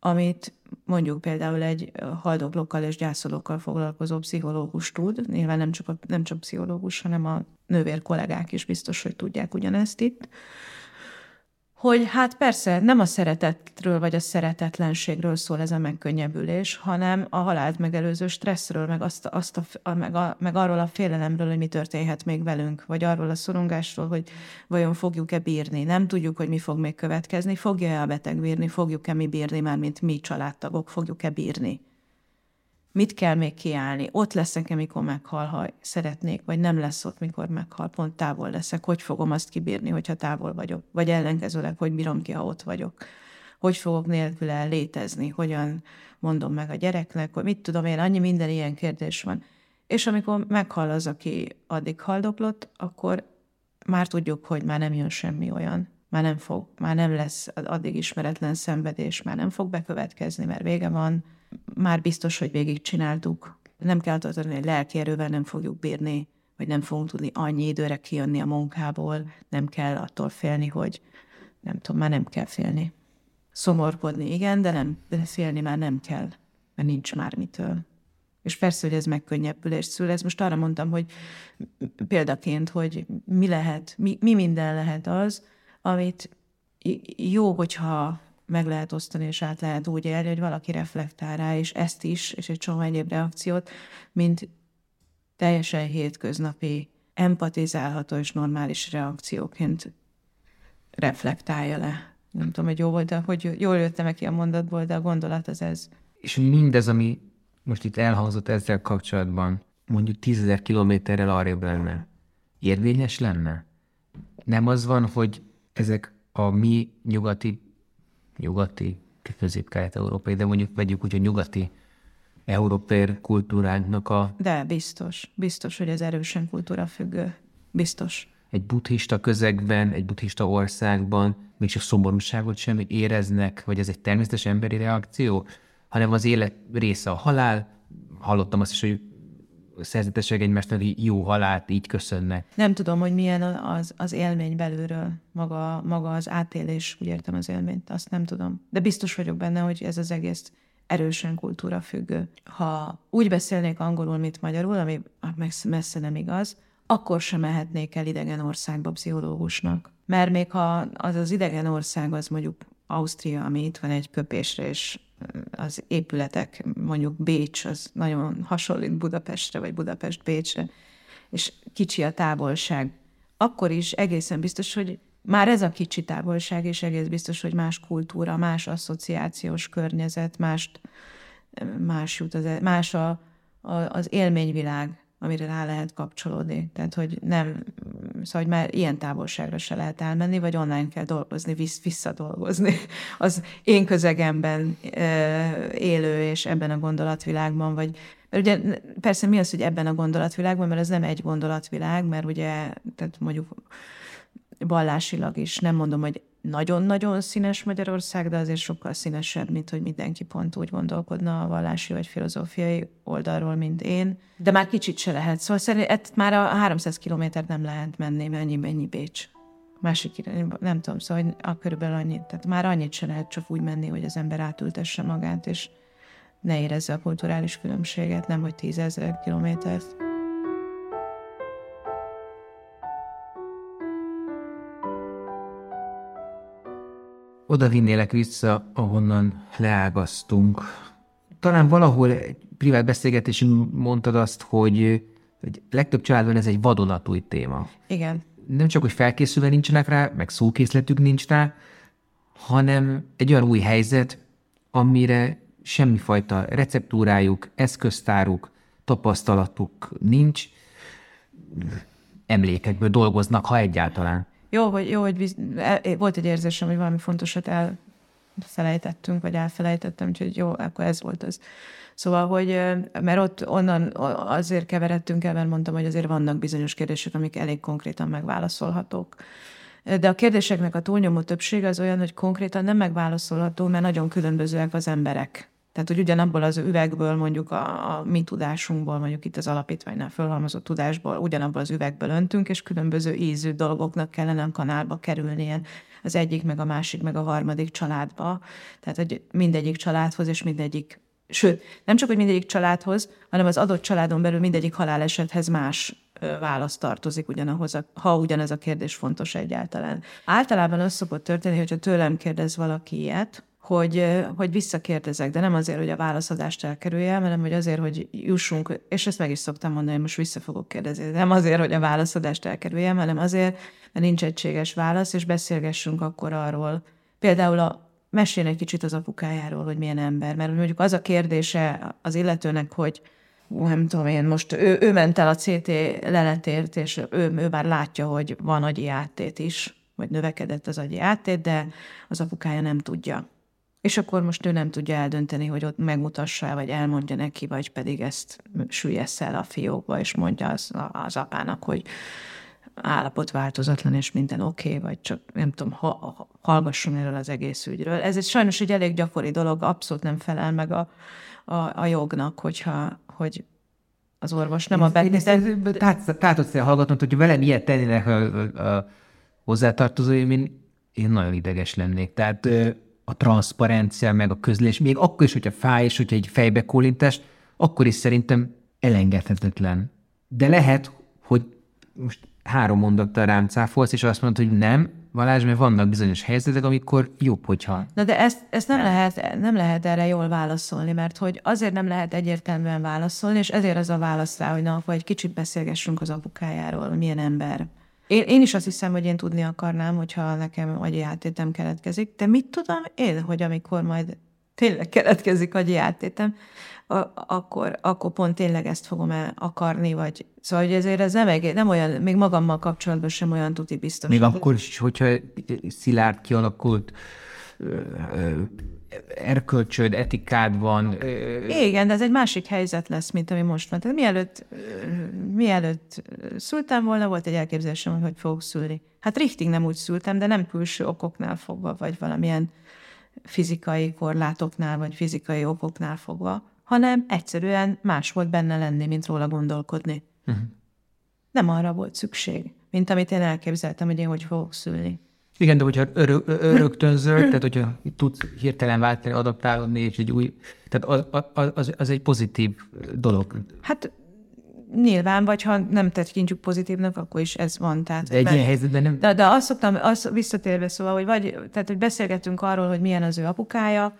amit mondjuk például egy haldoklókkal és gyászolókkal foglalkozó pszichológus tud. Nyilván nem csak, a, nem csak pszichológus, hanem a nővér kollégák is biztos, hogy tudják ugyanezt itt hogy hát persze nem a szeretetről vagy a szeretetlenségről szól ez a megkönnyebbülés, hanem a halált megelőző stresszről, meg, azt, azt a, a, meg, a, meg arról a félelemről, hogy mi történhet még velünk, vagy arról a szorongásról, hogy vajon fogjuk-e bírni. Nem tudjuk, hogy mi fog még következni, fogja-e a beteg bírni, fogjuk-e mi bírni, már mint mi családtagok, fogjuk-e bírni. Mit kell még kiállni? Ott leszek-e, mikor meghal, ha szeretnék, vagy nem lesz ott, mikor meghal, pont távol leszek. Hogy fogom azt kibírni, hogyha távol vagyok? Vagy ellenkezőleg, hogy bírom ki, ha ott vagyok? Hogy fogok nélküle létezni? Hogyan mondom meg a gyereknek, hogy mit tudom én, annyi minden ilyen kérdés van. És amikor meghal az, aki addig haldoklott, akkor már tudjuk, hogy már nem jön semmi olyan. Már nem fog, már nem lesz addig ismeretlen szenvedés, már nem fog bekövetkezni, mert vége van, már biztos, hogy végigcsináltuk. Nem kell tartani, hogy lelki erővel nem fogjuk bírni, vagy nem fogunk tudni annyi időre kijönni a munkából, nem kell attól félni, hogy nem tudom, már nem kell félni. Szomorkodni, igen, de nem, de félni már nem kell, mert nincs már mitől. És persze, hogy ez megkönnyebbülés szül. Ez most arra mondtam, hogy példaként, hogy mi lehet, mi, mi minden lehet az, amit jó, hogyha meg lehet osztani, és át lehet úgy élni, hogy valaki reflektál rá, és ezt is, és egy csomó egyéb reakciót, mint teljesen hétköznapi, empatizálható és normális reakcióként reflektálja le. Nem tudom, hogy jó volt, de hogy jól jöttem ki a mondatból, de a gondolat az ez. És mindez, ami most itt elhangzott ezzel kapcsolatban, mondjuk tízezer kilométerrel arrébb lenne, érvényes lenne? Nem az van, hogy ezek a mi nyugati nyugati, közép-kelet-európai, de mondjuk vegyük úgy, a nyugati európai kultúránknak a... De biztos, biztos, hogy ez erősen kultúra függő. Biztos. Egy buddhista közegben, egy buddhista országban még csak szomorúságot sem éreznek, vagy ez egy természetes emberi reakció, hanem az élet része a halál. Hallottam azt is, hogy szerzetesek egymásnak jó halált így köszönnek. Nem tudom, hogy milyen az, az élmény belülről, maga, maga az átélés, úgy értem az élményt, azt nem tudom. De biztos vagyok benne, hogy ez az egész erősen kultúra függő. Ha úgy beszélnék angolul, mint magyarul, ami meg messze nem igaz, akkor sem mehetnék el idegen országba pszichológusnak. Mert még ha az az idegen ország, az mondjuk Ausztria, ami itt van egy köpésre, és az épületek, mondjuk Bécs, az nagyon hasonlít Budapestre, vagy Budapest Bécsre, és kicsi a távolság, akkor is egészen biztos, hogy már ez a kicsi távolság is egész biztos, hogy más kultúra, más asszociációs környezet, mást, más jut az, e, más a, a, az élményvilág, amire rá lehet kapcsolódni. Tehát, hogy nem, szóval, hogy már ilyen távolságra se lehet elmenni, vagy online kell dolgozni, visz, visszadolgozni. Az én közegemben élő és ebben a gondolatvilágban, vagy. Mert ugye persze mi az, hogy ebben a gondolatvilágban, mert ez nem egy gondolatvilág, mert ugye, tehát mondjuk vallásilag is nem mondom, hogy nagyon-nagyon színes Magyarország, de azért sokkal színesebb, mint hogy mindenki pont úgy gondolkodna a vallási vagy filozófiai oldalról, mint én. De már kicsit se lehet. Szóval szerintem már a 300 kilométert nem lehet menni, mennyi, mennyi Bécs. Másik nem tudom, szóval a körülbelül annyit. Tehát már annyit se lehet csak úgy menni, hogy az ember átültesse magát, és ne érezze a kulturális különbséget, nem hogy tízezer kilométert. Oda vinnélek vissza, ahonnan leágaztunk. Talán valahol egy privát beszélgetésünk mondtad azt, hogy, hogy legtöbb családban ez egy vadonatúj téma. Igen. Nem csak, hogy felkészülve nincsenek rá, meg szókészletük nincs rá, hanem egy olyan új helyzet, amire semmifajta receptúrájuk, eszköztáruk, tapasztalatuk nincs, emlékekből dolgoznak, ha egyáltalán. Jó, hogy, jó, hogy biz... E, volt egy érzésem, hogy valami fontosat elfelejtettünk, vagy elfelejtettem, úgyhogy jó, akkor ez volt az. Szóval, hogy mert ott onnan azért keveredtünk el, mert mondtam, hogy azért vannak bizonyos kérdések, amik elég konkrétan megválaszolhatók. De a kérdéseknek a túlnyomó többsége az olyan, hogy konkrétan nem megválaszolható, mert nagyon különbözőek az emberek. Tehát, hogy ugyanabból az üvegből, mondjuk a, a mi tudásunkból, mondjuk itt az alapítványnál fölhalmozott tudásból, ugyanabból az üvegből öntünk, és különböző ízű dolgoknak kellene a kanálba kerülnie az egyik, meg a másik, meg a harmadik családba. Tehát, hogy mindegyik családhoz, és mindegyik Sőt, nem csak, hogy mindegyik családhoz, hanem az adott családon belül mindegyik halálesethez más válasz tartozik ugyanahoz, ha ugyanez a kérdés fontos egyáltalán. Általában az szokott történni, hogyha tőlem kérdez valaki ilyet, hogy, hogy visszakérdezek, de nem azért, hogy a válaszadást elkerüljem, hanem hogy azért, hogy jussunk, és ezt meg is szoktam mondani, hogy most vissza fogok kérdezni, de nem azért, hogy a válaszadást elkerüljem, hanem azért, mert nincs egységes válasz, és beszélgessünk akkor arról. Például a, mesélj egy kicsit az apukájáról, hogy milyen ember, mert mondjuk az a kérdése az illetőnek, hogy nem tudom én, most ő, ő ment el a CT leletért, és ő, ő már látja, hogy van agyi áttét is, vagy növekedett az agyi áttét, de az apukája nem tudja. És akkor most ő nem tudja eldönteni, hogy ott megmutassa, vagy elmondja neki, vagy pedig ezt süllyessze el a fiókba, és mondja az, az apának, hogy állapot változatlan, és minden oké, okay, vagy csak nem tudom, ha, ha, hallgasson erről az egész ügyről. Ez egy sajnos egy elég gyakori dolog, abszolút nem felel meg a, a, a jognak, hogyha, hogy az orvos nem én, a beteg. Tehát azt hallgatnom, hogy velem ilyet tennének a, a, a hozzátartozóim, én, én nagyon ideges lennék. Tehát a transzparencia, meg a közlés, még akkor is, hogyha fáj, és hogyha egy fejbe kólintás, akkor is szerintem elengedhetetlen. De lehet, hogy most három mondattal rám cáfolsz, és azt mondod, hogy nem, Valázs, mert vannak bizonyos helyzetek, amikor jobb, hogyha... Na de ezt, ezt nem, lehet, nem lehet erre jól válaszolni, mert hogy azért nem lehet egyértelműen válaszolni, és ezért az a válasz rá, hogy na, akkor egy kicsit beszélgessünk az apukájáról, milyen ember. Én, én is azt hiszem, hogy én tudni akarnám, hogyha nekem agyi átétem keletkezik, de mit tudom én, hogy amikor majd tényleg keletkezik agyi átétem, akkor, akkor pont tényleg ezt fogom el akarni, vagy szóval hogy ezért ez nem, egész, nem olyan, még magammal kapcsolatban sem olyan tuti biztos. Még akkor is, hogyha szilárd kialakult erkölcsöd, etikád van. Igen, de ez egy másik helyzet lesz, mint ami most van. Tehát mielőtt, mielőtt szültem volna, volt egy elképzelésem, hogy hogy fogok szülni. Hát richtig nem úgy szültem, de nem külső okoknál fogva, vagy valamilyen fizikai korlátoknál, vagy fizikai okoknál fogva, hanem egyszerűen más volt benne lenni, mint róla gondolkodni. Uh-huh. Nem arra volt szükség, mint amit én elképzeltem, hogy én hogy fogok szülni. Igen, de hogyha örök, öröktön zöld, tehát hogyha tudsz hirtelen váltani, adaptálódni, és egy új, tehát az, az, az egy pozitív dolog. Hát nyilván, vagy ha nem tekintjük pozitívnak, akkor is ez van. Tehát, de egy mert, ilyen helyzetben nem... De, de azt szoktam, azt visszatérve szóval, hogy vagy, tehát, hogy beszélgetünk arról, hogy milyen az ő apukája,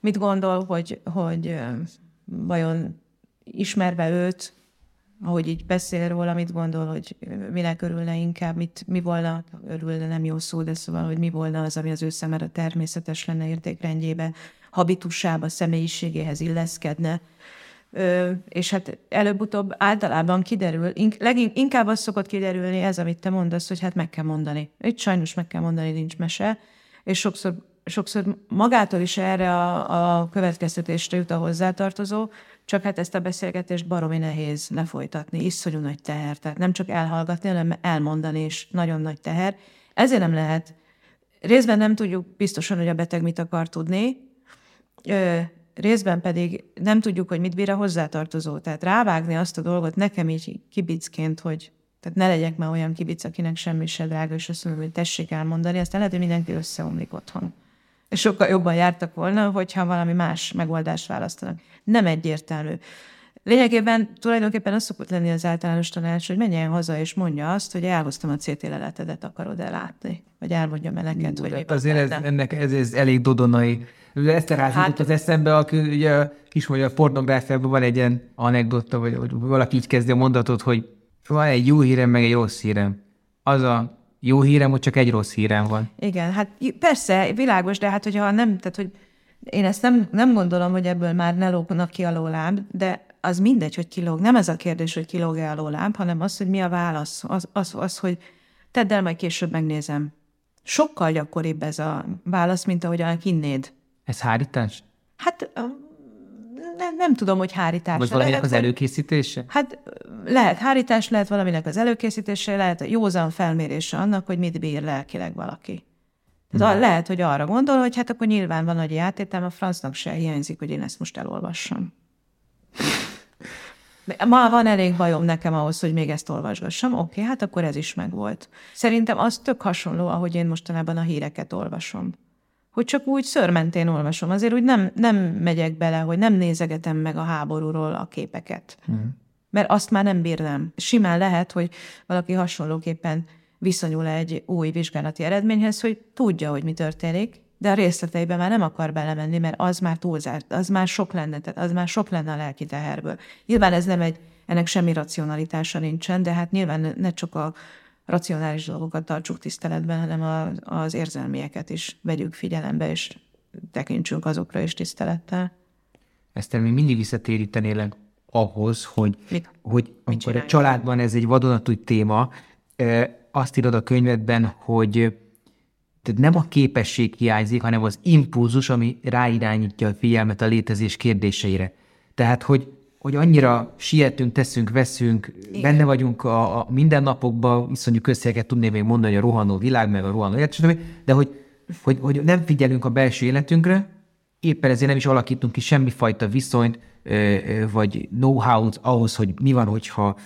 mit gondol, hogy, hogy vajon ismerve őt, ahogy így beszél róla, mit gondol, hogy minek örülne inkább, mit, mi volna, örülne nem jó szó, de szóval, hogy mi volna az, ami az ő szemére természetes lenne értékrendjébe, habitusába, személyiségéhez illeszkedne. Ö, és hát előbb-utóbb általában kiderül, inkább az szokott kiderülni, ez, amit te mondasz, hogy hát meg kell mondani. Itt sajnos meg kell mondani, nincs mese, és sokszor, sokszor magától is erre a, a következtetésre jut a hozzátartozó, csak hát ezt a beszélgetést baromi nehéz lefolytatni, iszonyú nagy teher. Tehát nem csak elhallgatni, hanem elmondani is nagyon nagy teher. Ezért nem lehet. Részben nem tudjuk biztosan, hogy a beteg mit akar tudni, ö, részben pedig nem tudjuk, hogy mit bír a hozzátartozó. Tehát rávágni azt a dolgot nekem így kibicként, hogy tehát ne legyek már olyan kibic, akinek semmi se drága, és azt mondom, hogy tessék elmondani, aztán lehet, hogy mindenki összeomlik otthon és sokkal jobban jártak volna, hogyha valami más megoldást választanak. Nem egyértelmű. Lényegében tulajdonképpen az szokott lenni az általános tanács, hogy menjen haza és mondja azt, hogy elhoztam a CT leletedet, akarod látni? Vagy elmondja neked, hogy hát azért ez, ennek ez, ez elég dodonai. Eszterház hát, az eszembe, aki ugye a pornográfiában van egy ilyen anekdota, vagy, vagy valaki így kezdi a mondatot, hogy van egy jó hírem, meg egy rossz hírem. Az a jó hírem, hogy csak egy rossz hírem van. Igen, hát persze, világos, de hát hogyha nem, tehát hogy én ezt nem, nem gondolom, hogy ebből már ne lógnak ki a lóláb, de az mindegy, hogy kilóg. Nem ez a kérdés, hogy kilóg-e a lóláb, hanem az, hogy mi a válasz. Az, az, az hogy tedd el, majd később megnézem. Sokkal gyakoribb ez a válasz, mint ahogy hinnéd. Ez hárítás? Hát nem, nem tudom, hogy hárítás. Vagy valaminek lehet, az előkészítése? Hát lehet hárítás, lehet valaminek az előkészítése, lehet a józan felmérése annak, hogy mit bír lelkileg valaki. Tehát hmm. lehet, hogy arra gondol, hogy hát akkor nyilván van nagy játétem, a francnak se hiányzik, hogy én ezt most elolvassam. Ma van elég bajom nekem ahhoz, hogy még ezt olvasgassam. Oké, okay, hát akkor ez is megvolt. Szerintem az tök hasonló, ahogy én mostanában a híreket olvasom hogy csak úgy szörmentén olvasom. Azért úgy nem, nem megyek bele, hogy nem nézegetem meg a háborúról a képeket. Hmm. Mert azt már nem bírnám. Simán lehet, hogy valaki hasonlóképpen viszonyul egy új vizsgálati eredményhez, hogy tudja, hogy mi történik, de a részleteiben már nem akar belemenni, mert az már túlzás, az már sok lenne, tehát az már sok lenne a lelki teherből. Nyilván ez nem egy, ennek semmi racionalitása nincsen, de hát nyilván ne csak a racionális dolgokat tartsuk tiszteletben, hanem a, az érzelmieket is vegyük figyelembe, és tekintsünk azokra is tisztelettel. Ezt még mindig visszatérítenélek ahhoz, hogy, mit, hogy mit amikor a családban ez egy vadonatúj téma, azt írod a könyvedben, hogy tehát nem a képesség hiányzik, hanem az impulzus, ami ráirányítja a figyelmet a létezés kérdéseire. Tehát, hogy hogy annyira sietünk, teszünk, veszünk, Igen. benne vagyunk a, a mindennapokban, iszonyú közszéget tudnék még mondani, a rohanó világ, meg a rohanó élet, de hogy, hogy, hogy nem figyelünk a belső életünkre, éppen ezért nem is alakítunk ki semmifajta viszonyt, vagy know-how-t ahhoz, hogy mi van, hogyha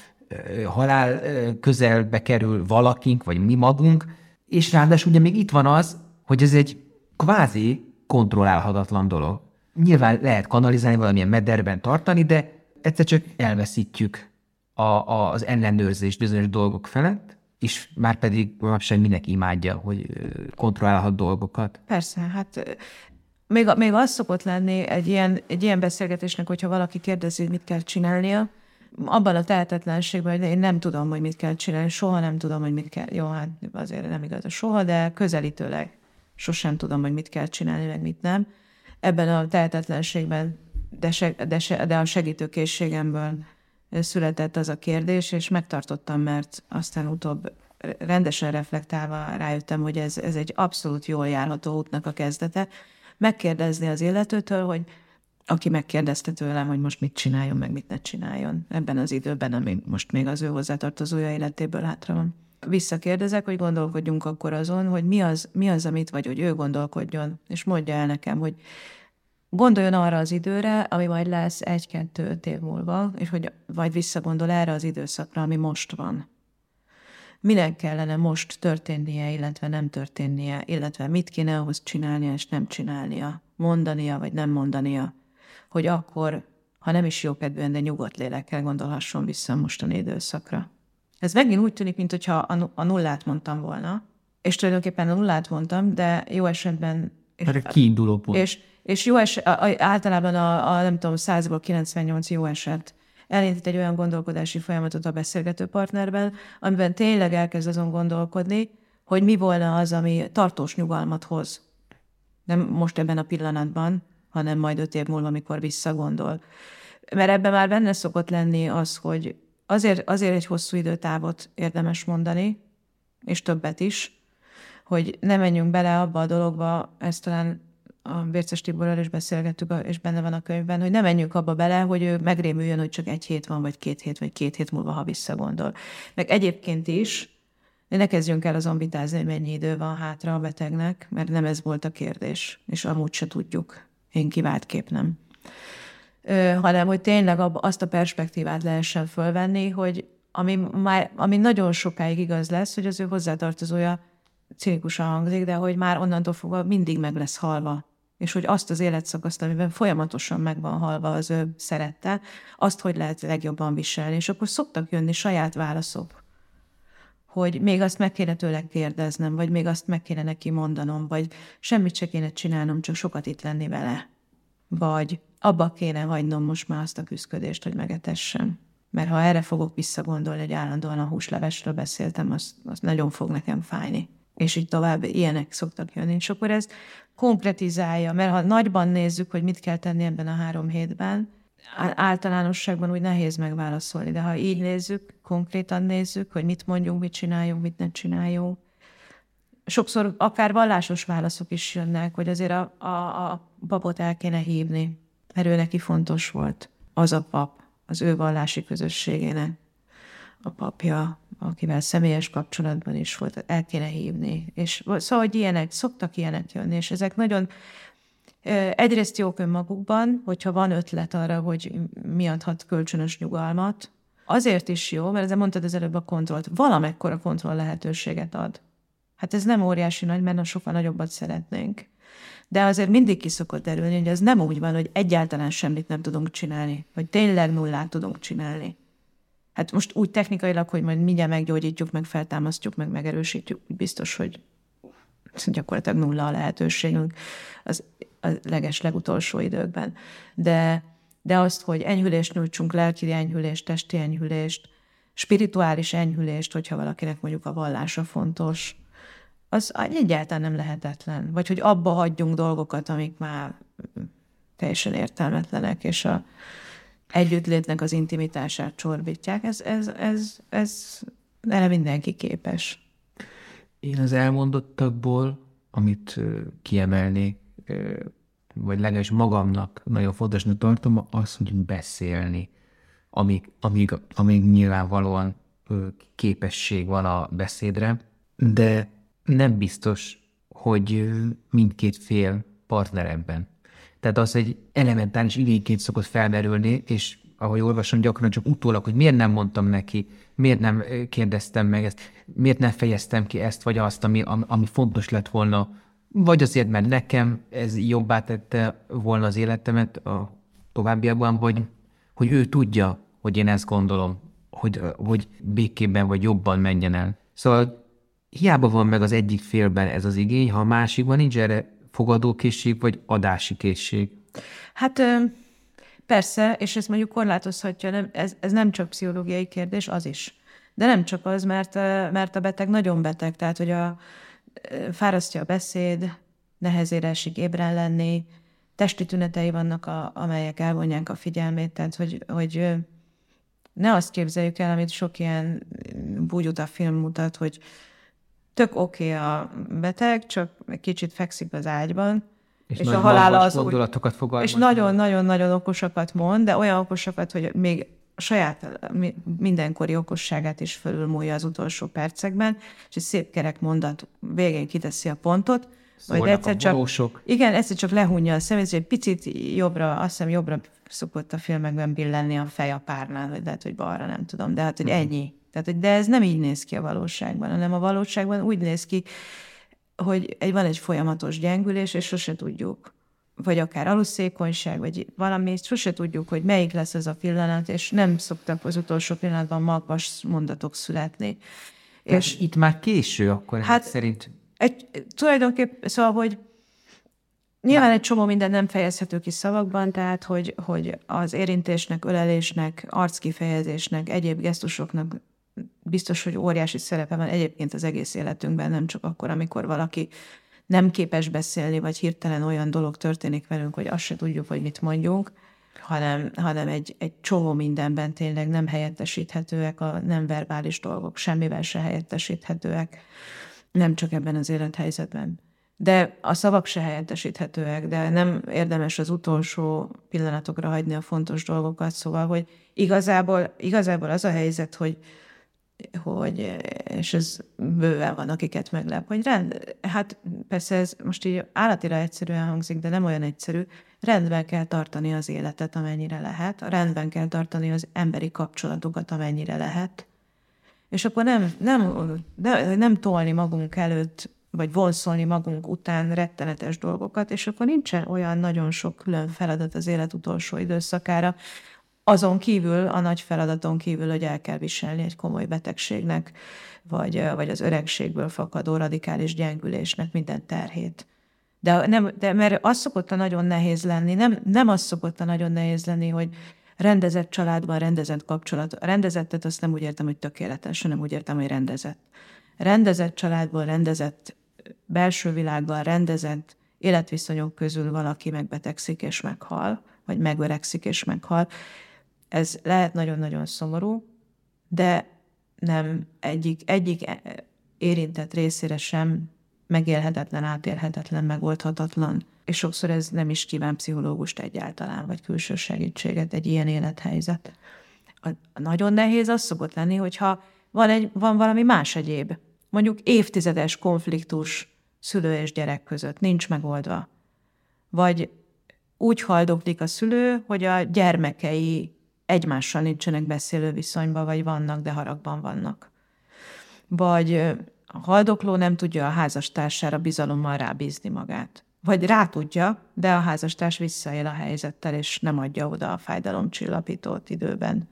halál közelbe kerül valakink, vagy mi magunk, és ráadásul ugye még itt van az, hogy ez egy kvázi kontrollálhatatlan dolog. Nyilván lehet kanalizálni, valamilyen mederben tartani, de egyszer csak elveszítjük a, a, az ellenőrzés bizonyos dolgok felett, és már pedig manapság mindenki imádja, hogy kontrollálhat dolgokat. Persze, hát még, még az szokott lenni egy ilyen, egy ilyen beszélgetésnek, hogyha valaki kérdezi, hogy mit kell csinálnia, abban a tehetetlenségben, hogy én nem tudom, hogy mit kell csinálni, soha nem tudom, hogy mit kell. Jó, hát azért nem igaz a soha, de közelítőleg sosem tudom, hogy mit kell csinálni, meg mit nem. Ebben a tehetetlenségben de, se, de, se, de a segítőkészségemből született az a kérdés, és megtartottam, mert aztán utóbb rendesen reflektálva rájöttem, hogy ez, ez egy abszolút jól járható útnak a kezdete. Megkérdezni az illetőtől, hogy aki megkérdezte tőlem, hogy most mit csináljon, meg mit ne csináljon ebben az időben, ami most még az ő hozzátartozója életéből hátra van. Visszakérdezek, hogy gondolkodjunk akkor azon, hogy mi az, mi az, amit, vagy hogy ő gondolkodjon, és mondja el nekem, hogy Gondoljon arra az időre, ami majd lesz egy-kettő év múlva, és hogy vagy visszagondol erre az időszakra, ami most van. Minek kellene most történnie, illetve nem történnie, illetve mit kéne ahhoz csinálnia és nem csinálnia, mondania vagy nem mondania, hogy akkor, ha nem is jókedvűen, de nyugodt lélekkel gondolhasson vissza a mostani időszakra. Ez megint úgy tűnik, mintha a nullát mondtam volna, és tulajdonképpen a nullát mondtam, de jó esetben Hát a kiinduló pont. És, és jó eset, általában a, a, nem tudom, 100-ból 98 jó eset elindít egy olyan gondolkodási folyamatot a beszélgető partnerben, amiben tényleg elkezd azon gondolkodni, hogy mi volna az, ami tartós nyugalmat hoz. Nem most ebben a pillanatban, hanem majd öt év múlva, amikor visszagondol. Mert ebben már benne szokott lenni az, hogy azért, azért egy hosszú időtávot érdemes mondani, és többet is, hogy ne menjünk bele abba a dologba, ezt talán a Vérces Tiborral is beszélgettük, és benne van a könyvben, hogy ne menjünk abba bele, hogy ő megrémüljön, hogy csak egy hét van, vagy két hét, vagy két hét múlva, ha visszagondol. Meg egyébként is, ne kezdjünk el azon vitázni, hogy mennyi idő van hátra a betegnek, mert nem ez volt a kérdés, és amúgy se tudjuk. Én kép nem. Ö, hanem, hogy tényleg azt a perspektívát lehessen fölvenni, hogy ami, már, ami nagyon sokáig igaz lesz, hogy az ő hozzátartozója cinikusan hangzik, de hogy már onnantól fogva mindig meg lesz halva. És hogy azt az életszakaszt, amiben folyamatosan meg van halva az ő szerette, azt hogy lehet legjobban viselni. És akkor szoktak jönni saját válaszok hogy még azt meg kéne tőle kérdeznem, vagy még azt meg kéne neki mondanom, vagy semmit se kéne csinálnom, csak sokat itt lenni vele. Vagy abba kéne hagynom most már azt a küzdködést, hogy megetessem. Mert ha erre fogok visszagondolni, hogy állandóan a húslevesről beszéltem, az, az nagyon fog nekem fájni. És így tovább ilyenek szoktak jönni. És akkor ez konkretizálja, mert ha nagyban nézzük, hogy mit kell tenni ebben a három hétben, általánosságban úgy nehéz megválaszolni, de ha így nézzük, konkrétan nézzük, hogy mit mondjunk, mit csináljunk, mit ne csináljunk, sokszor akár vallásos válaszok is jönnek, hogy azért a, a, a papot el kéne hívni, mert ő neki fontos volt. Az a pap, az ő vallási közösségének a papja, akivel személyes kapcsolatban is volt, el kéne hívni. És szóval, hogy ilyenek, szoktak ilyenek jönni, és ezek nagyon Egyrészt jók önmagukban, hogyha van ötlet arra, hogy mi adhat kölcsönös nyugalmat. Azért is jó, mert ezzel mondtad az előbb a kontrollt. Valamekkora kontroll lehetőséget ad. Hát ez nem óriási nagy, mert sokkal nagyobbat szeretnénk. De azért mindig ki szokott derülni, hogy ez nem úgy van, hogy egyáltalán semmit nem tudunk csinálni, vagy tényleg nullát tudunk csinálni. Hát most úgy technikailag, hogy majd mindjárt meggyógyítjuk, meg feltámasztjuk, meg megerősítjük, biztos, hogy gyakorlatilag nulla a lehetőségünk. Az a leges legutolsó időkben. De, de azt, hogy enyhülést nyújtsunk, lelki enyhülést, testi enyhülést, spirituális enyhülést, hogyha valakinek mondjuk a vallása fontos, az egyáltalán nem lehetetlen. Vagy hogy abba hagyjunk dolgokat, amik már teljesen értelmetlenek, és a együttlétnek az intimitását csorbítják. Ez, ez, ez, ez erre mindenki képes. Én az elmondottakból, amit kiemelnék, vagy legalábbis magamnak nagyon fontosnak tartom, az, hogy beszélni, amíg, amíg, amíg nyilvánvalóan képesség van a beszédre, de nem biztos, hogy mindkét fél partner ebben. Tehát az egy elementális igényként szokott felmerülni, és ahogy olvasom, gyakran csak utólag, hogy miért nem mondtam neki, miért nem kérdeztem meg ezt, miért nem fejeztem ki ezt vagy azt, ami, ami fontos lett volna vagy azért, mert nekem ez jobbá tette volna az életemet a továbbiakban, vagy hogy ő tudja, hogy én ezt gondolom, hogy, hogy békében vagy jobban menjen el. Szóval hiába van meg az egyik félben ez az igény, ha a másikban nincs erre fogadókészség vagy adási készség. Hát persze, és ezt mondjuk korlátozhatja, nem, ez, ez nem csak pszichológiai kérdés, az is. De nem csak az, mert, mert a beteg nagyon beteg, tehát hogy a, fárasztja a beszéd, nehezére esik ébren lenni, testi tünetei vannak, a, amelyek elvonják a figyelmét, tehát hogy, hogy ne azt képzeljük el, amit sok ilyen búgyuta film mutat, hogy tök oké okay a beteg, csak egy kicsit fekszik az ágyban, és, és a halála az gondolatokat fogalmaz. És nagyon-nagyon-nagyon okosakat mond, de olyan okosakat, hogy még a saját mindenkori okosságát is fölülmúlja az utolsó percekben, és egy szép kerek mondat végén kiteszi a pontot, majd egyszer csak, igen, egyszer csak lehunja a szemét, és egy picit jobbra, azt hiszem jobbra szokott a filmekben billenni a fej a párnál, vagy lehet, hogy balra, nem tudom, de hát, hogy mhm. ennyi. Tehát, hogy de ez nem így néz ki a valóságban, hanem a valóságban úgy néz ki, hogy egy, van egy folyamatos gyengülés, és sose tudjuk, vagy akár aluszékonyság, vagy valami, sose tudjuk, hogy melyik lesz ez a pillanat, és nem szoktak az utolsó pillanatban magas mondatok születni. És itt már késő akkor hát, szerint? Egy, tulajdonképpen, szóval, hogy Nyilván egy csomó minden nem fejezhető ki szavakban, tehát hogy, hogy az érintésnek, ölelésnek, arckifejezésnek, egyéb gesztusoknak biztos, hogy óriási szerepe van egyébként az egész életünkben, nem csak akkor, amikor valaki nem képes beszélni, vagy hirtelen olyan dolog történik velünk, hogy azt se tudjuk, hogy mit mondjunk, hanem, hanem egy, egy csomó mindenben tényleg nem helyettesíthetőek a nem verbális dolgok, semmivel se helyettesíthetőek, nem csak ebben az élethelyzetben. De a szavak se helyettesíthetőek, de nem érdemes az utolsó pillanatokra hagyni a fontos dolgokat, szóval, hogy igazából, igazából az a helyzet, hogy, hogy, és ez bőven van, akiket meglep, hogy rend, hát persze ez most így állatira egyszerűen hangzik, de nem olyan egyszerű, rendben kell tartani az életet, amennyire lehet, rendben kell tartani az emberi kapcsolatokat, amennyire lehet, és akkor nem, nem, nem, nem tolni magunk előtt, vagy vonszolni magunk után rettenetes dolgokat, és akkor nincsen olyan nagyon sok külön feladat az élet utolsó időszakára, azon kívül, a nagy feladaton kívül, hogy el kell viselni egy komoly betegségnek, vagy, vagy az öregségből fakadó radikális gyengülésnek minden terhét. De, nem, de mert az szokott a nagyon nehéz lenni, nem, nem az szokott a nagyon nehéz lenni, hogy rendezett családban, rendezett kapcsolat. A rendezettet azt nem úgy értem, hogy tökéletes, hanem úgy értem, hogy rendezett. Rendezett családból, rendezett belső világban, rendezett életviszonyok közül valaki megbetegszik és meghal, vagy megöregszik és meghal. Ez lehet nagyon-nagyon szomorú, de nem egyik, egyik érintett részére sem megélhetetlen, átélhetetlen, megoldhatatlan. És sokszor ez nem is kíván pszichológust egyáltalán, vagy külső segítséget egy ilyen élethelyzet. A nagyon nehéz az szokott lenni, hogyha van, egy, van valami más egyéb, mondjuk évtizedes konfliktus szülő és gyerek között, nincs megoldva. Vagy úgy haldoklik a szülő, hogy a gyermekei egymással nincsenek beszélő viszonyban, vagy vannak, de haragban vannak. Vagy a haldokló nem tudja a házastársára bizalommal rábízni magát. Vagy rá tudja, de a házastárs visszaél a helyzettel, és nem adja oda a fájdalomcsillapítót időben.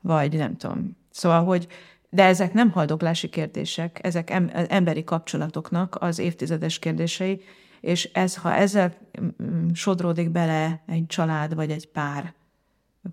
Vagy nem tudom. Szóval, hogy de ezek nem haldoklási kérdések, ezek emberi kapcsolatoknak az évtizedes kérdései, és ez, ha ezzel sodródik bele egy család, vagy egy pár,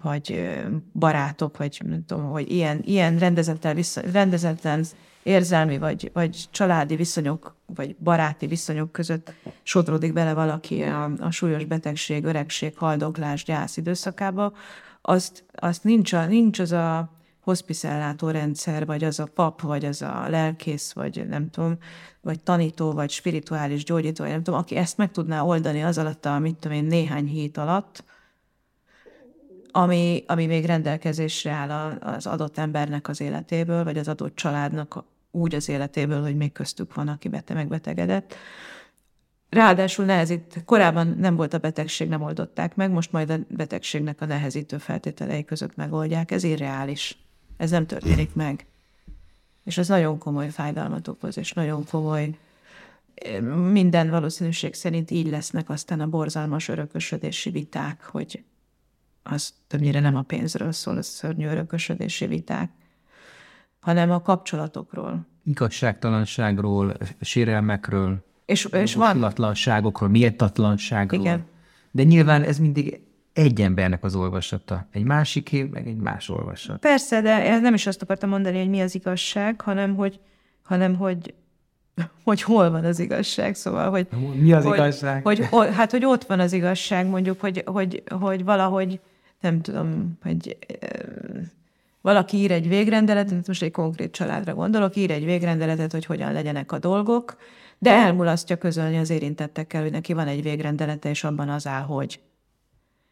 vagy barátok, vagy nem tudom, hogy ilyen, ilyen rendezetlen, rendezetlen érzelmi, vagy, vagy családi viszonyok, vagy baráti viszonyok között sodródik bele valaki a, a súlyos betegség, öregség, haldoklás, gyász időszakába, azt, azt nincs, a, nincs az a hospicellátó rendszer, vagy az a pap, vagy az a lelkész, vagy nem tudom, vagy tanító, vagy spirituális gyógyító, vagy nem tudom, aki ezt meg tudná oldani az alatt a, mit tudom én, néhány hét alatt, ami, ami még rendelkezésre áll az adott embernek az életéből, vagy az adott családnak úgy az életéből, hogy még köztük van, aki bete megbetegedett. Ráadásul nehezít, korábban nem volt a betegség, nem oldották meg, most majd a betegségnek a nehezítő feltételei között megoldják. Ez irreális. Ez nem történik meg. És ez nagyon komoly fájdalmat okoz, és nagyon komoly, minden valószínűség szerint így lesznek aztán a borzalmas örökösödési viták, hogy az többnyire nem a pénzről szól, a szörnyű örökösödési viták, hanem a kapcsolatokról. Igazságtalanságról, sérelmekről, és, és van... méltatlanságról. Igen. De nyilván ez mindig egy embernek az olvasata, egy másiké, meg egy más olvasat. Persze, de nem is azt akartam mondani, hogy mi az igazság, hanem hogy, hanem hogy hogy hol van az igazság, szóval, hogy... Mi az hogy, igazság? Hogy, hát, hogy ott van az igazság, mondjuk, hogy, hogy, hogy valahogy, nem tudom, hogy valaki ír egy végrendeletet, most egy konkrét családra gondolok, ír egy végrendeletet, hogy hogyan legyenek a dolgok, de elmulasztja közölni az érintettekkel, hogy neki van egy végrendelete, és abban az áll, hogy.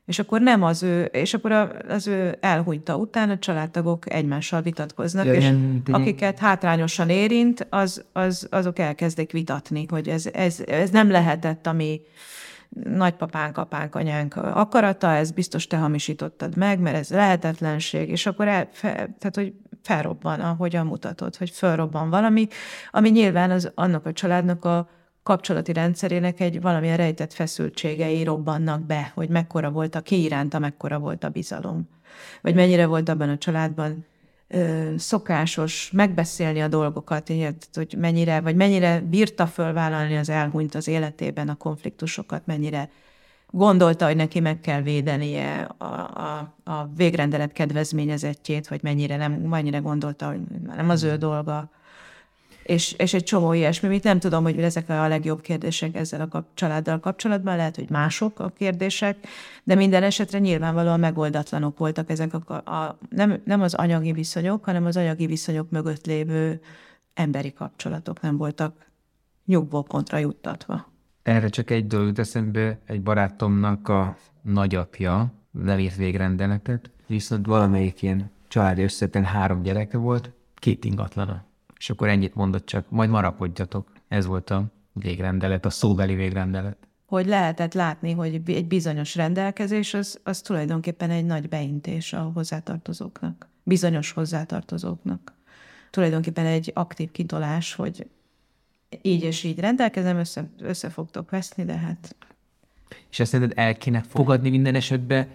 És akkor nem az ő, és akkor az ő elhunyta után a családtagok egymással vitatkoznak, ja, és ilyen, akiket hátrányosan érint, az, az, azok elkezdik vitatni, hogy ez, ez, ez nem lehetett, ami nagypapánk, apánk, anyánk akarata, ez biztos te hamisítottad meg, mert ez lehetetlenség, és akkor el, fe, tehát, hogy felrobban, ahogyan mutatod, hogy felrobban valami, ami nyilván az, annak a családnak a kapcsolati rendszerének egy valamilyen rejtett feszültségei robbannak be, hogy mekkora volt a ki iránta, mekkora volt a bizalom. Vagy mennyire volt abban a családban szokásos megbeszélni a dolgokat, ilyet, hogy mennyire, vagy mennyire bírta fölvállalni az elhunyt az életében a konfliktusokat, mennyire gondolta, hogy neki meg kell védenie a, a, a végrendelet kedvezményezettjét, vagy mennyire nem, mennyire gondolta, hogy nem az ő dolga. És, és egy csomó ilyesmi, mit nem tudom, hogy ezek a legjobb kérdések ezzel a kap, családdal kapcsolatban, lehet, hogy mások a kérdések, de minden esetre nyilvánvalóan megoldatlanok voltak ezek a, a nem, nem az anyagi viszonyok, hanem az anyagi viszonyok mögött lévő emberi kapcsolatok nem voltak nyugvó pontra juttatva. Erre csak egy dolog jut eszembe, egy barátomnak a nagyapja levírt végrendeletet, viszont valamelyik ilyen családi összetén három gyereke volt, két ingatlana. És akkor ennyit mondott csak, majd marapodjatok. Ez volt a végrendelet, a szóbeli végrendelet. Hogy lehetett látni, hogy egy bizonyos rendelkezés az, az tulajdonképpen egy nagy beintés a hozzátartozóknak, bizonyos hozzátartozóknak. Tulajdonképpen egy aktív kitolás, hogy így és így rendelkezem, össze, össze fogtok veszni, de hát... És ezt szerinted el kéne fogadni minden esetben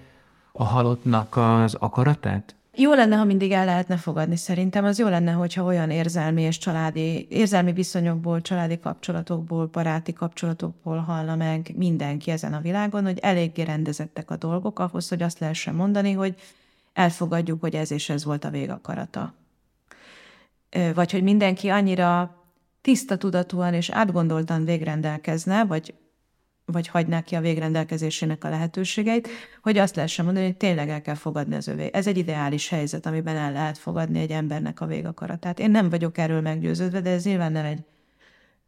a halottnak az akaratát? Jó lenne, ha mindig el lehetne fogadni szerintem. Az jó lenne, hogyha olyan érzelmi és családi, érzelmi viszonyokból, családi kapcsolatokból, baráti kapcsolatokból hallna meg mindenki ezen a világon, hogy eléggé rendezettek a dolgok ahhoz, hogy azt lehessen mondani, hogy elfogadjuk, hogy ez és ez volt a végakarata. Vagy hogy mindenki annyira tiszta tudatúan és átgondoltan végrendelkezne, vagy, vagy hagyná ki a végrendelkezésének a lehetőségeit, hogy azt lehessen mondani, hogy tényleg el kell fogadni az övé. Ez egy ideális helyzet, amiben el lehet fogadni egy embernek a végakaratát. Én nem vagyok erről meggyőződve, de ez nyilván nem egy,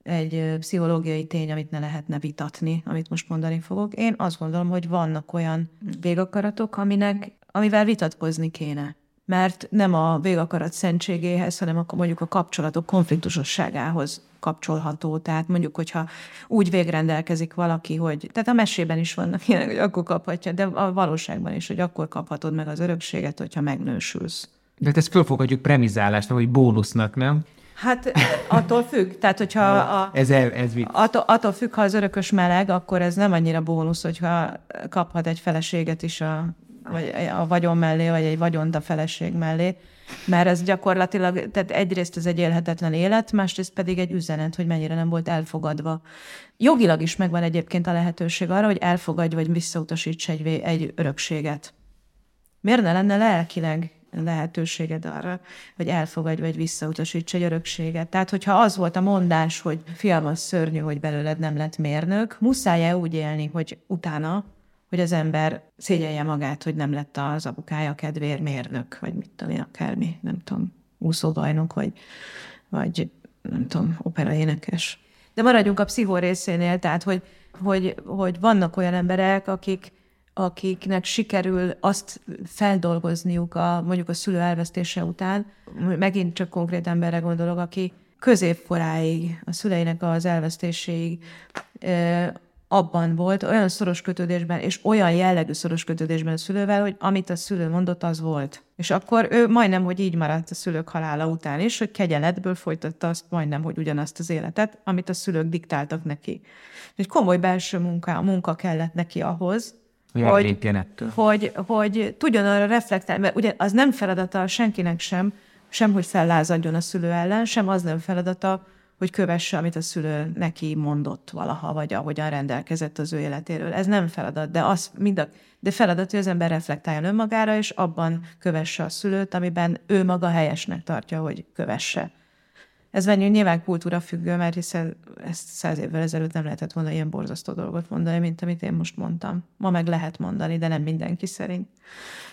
egy pszichológiai tény, amit ne lehetne vitatni, amit most mondani fogok. Én azt gondolom, hogy vannak olyan végakaratok, aminek, amivel vitatkozni kéne mert nem a végakarat szentségéhez, hanem a, mondjuk a kapcsolatok konfliktusosságához kapcsolható. Tehát mondjuk, hogyha úgy végrendelkezik valaki, hogy, tehát a mesében is vannak ilyenek, hogy akkor kaphatja, de a valóságban is, hogy akkor kaphatod meg az örökséget, hogyha megnősülsz. De hát ezt fölfogadjuk premizálásnak, vagy bónusznak, nem? Hát attól függ. Tehát, hogyha a, ez, ez vicc. attól, attól függ, ha az örökös meleg, akkor ez nem annyira bónusz, hogyha kaphat egy feleséget is a vagy a vagyon mellé, vagy egy vagyont a feleség mellé, mert ez gyakorlatilag, tehát egyrészt ez egy élhetetlen élet, másrészt pedig egy üzenet, hogy mennyire nem volt elfogadva. Jogilag is megvan egyébként a lehetőség arra, hogy elfogadj vagy visszautasíts egy, egy örökséget. Miért ne lenne lelkileg lehetőséged arra, hogy elfogadj vagy visszautasíts egy örökséget. Tehát, hogyha az volt a mondás, hogy fiam, az szörnyű, hogy belőled nem lett mérnök, muszáj-e úgy élni, hogy utána hogy az ember szégyelje magát, hogy nem lett az apukája kedvér mérnök, vagy mit tudom én, akármi, nem tudom, úszóbajnok, vagy, vagy nem tudom, operaénekes. De maradjunk a pszichó részénél, tehát, hogy, hogy, hogy vannak olyan emberek, akik, akiknek sikerül azt feldolgozniuk a, mondjuk a szülő elvesztése után, megint csak konkrét emberre gondolok, aki középkoráig, a szüleinek az elvesztéséig abban volt, olyan szoros kötődésben, és olyan jellegű szoros kötődésben a szülővel, hogy amit a szülő mondott, az volt. És akkor ő majdnem, hogy így maradt a szülők halála után is, hogy kegyeletből folytatta azt majdnem, hogy ugyanazt az életet, amit a szülők diktáltak neki. Egy komoly belső munka, munka kellett neki ahhoz, hogy, hogy, hogy, hogy tudjon arra reflektálni, mert ugye az nem feladata senkinek sem, sem, hogy fellázadjon a szülő ellen, sem az nem feladata, hogy kövesse, amit a szülő neki mondott valaha, vagy ahogyan rendelkezett az ő életéről. Ez nem feladat, de, az mind a, de feladat, hogy az ember reflektáljon önmagára, és abban kövesse a szülőt, amiben ő maga helyesnek tartja, hogy kövesse. Ez venni nyilván kultúra függő, mert hiszen ezt száz évvel ezelőtt nem lehetett volna ilyen borzasztó dolgot mondani, mint amit én most mondtam. Ma meg lehet mondani, de nem mindenki szerint.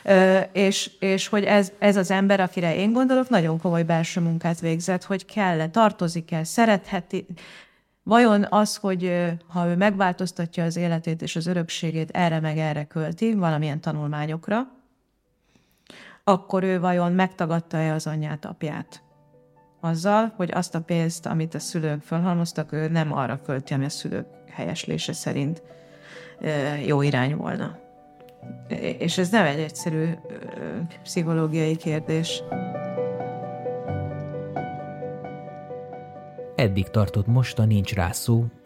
Ö, és, és hogy ez, ez az ember, akire én gondolok, nagyon komoly belső munkát végzett, hogy kell-e, tartozik-e, szeretheti, Vajon az, hogy ha ő megváltoztatja az életét és az örökségét erre meg erre költi, valamilyen tanulmányokra, akkor ő vajon megtagadta-e az anyját, apját? Azzal, hogy azt a pénzt, amit a szülők felhalmoztak, ő nem arra költi, ami a szülők helyeslése szerint jó irány volna. És ez nem egy egyszerű pszichológiai kérdés. Eddig tartott most a Nincs rá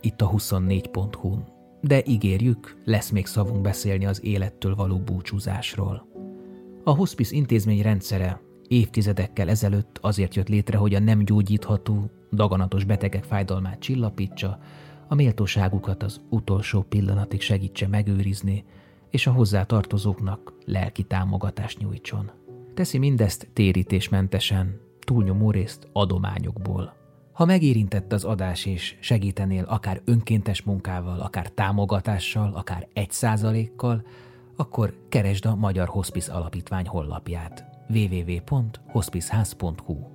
itt a 24.hu-n. De ígérjük, lesz még szavunk beszélni az élettől való búcsúzásról. A hospice intézmény rendszere évtizedekkel ezelőtt azért jött létre, hogy a nem gyógyítható, daganatos betegek fájdalmát csillapítsa, a méltóságukat az utolsó pillanatig segítse megőrizni, és a hozzátartozóknak lelki támogatást nyújtson. Teszi mindezt térítésmentesen, túlnyomó részt adományokból. Ha megérintett az adás és segítenél akár önkéntes munkával, akár támogatással, akár egy százalékkal, akkor keresd a Magyar Hospice Alapítvány honlapját www.hospiceház.hu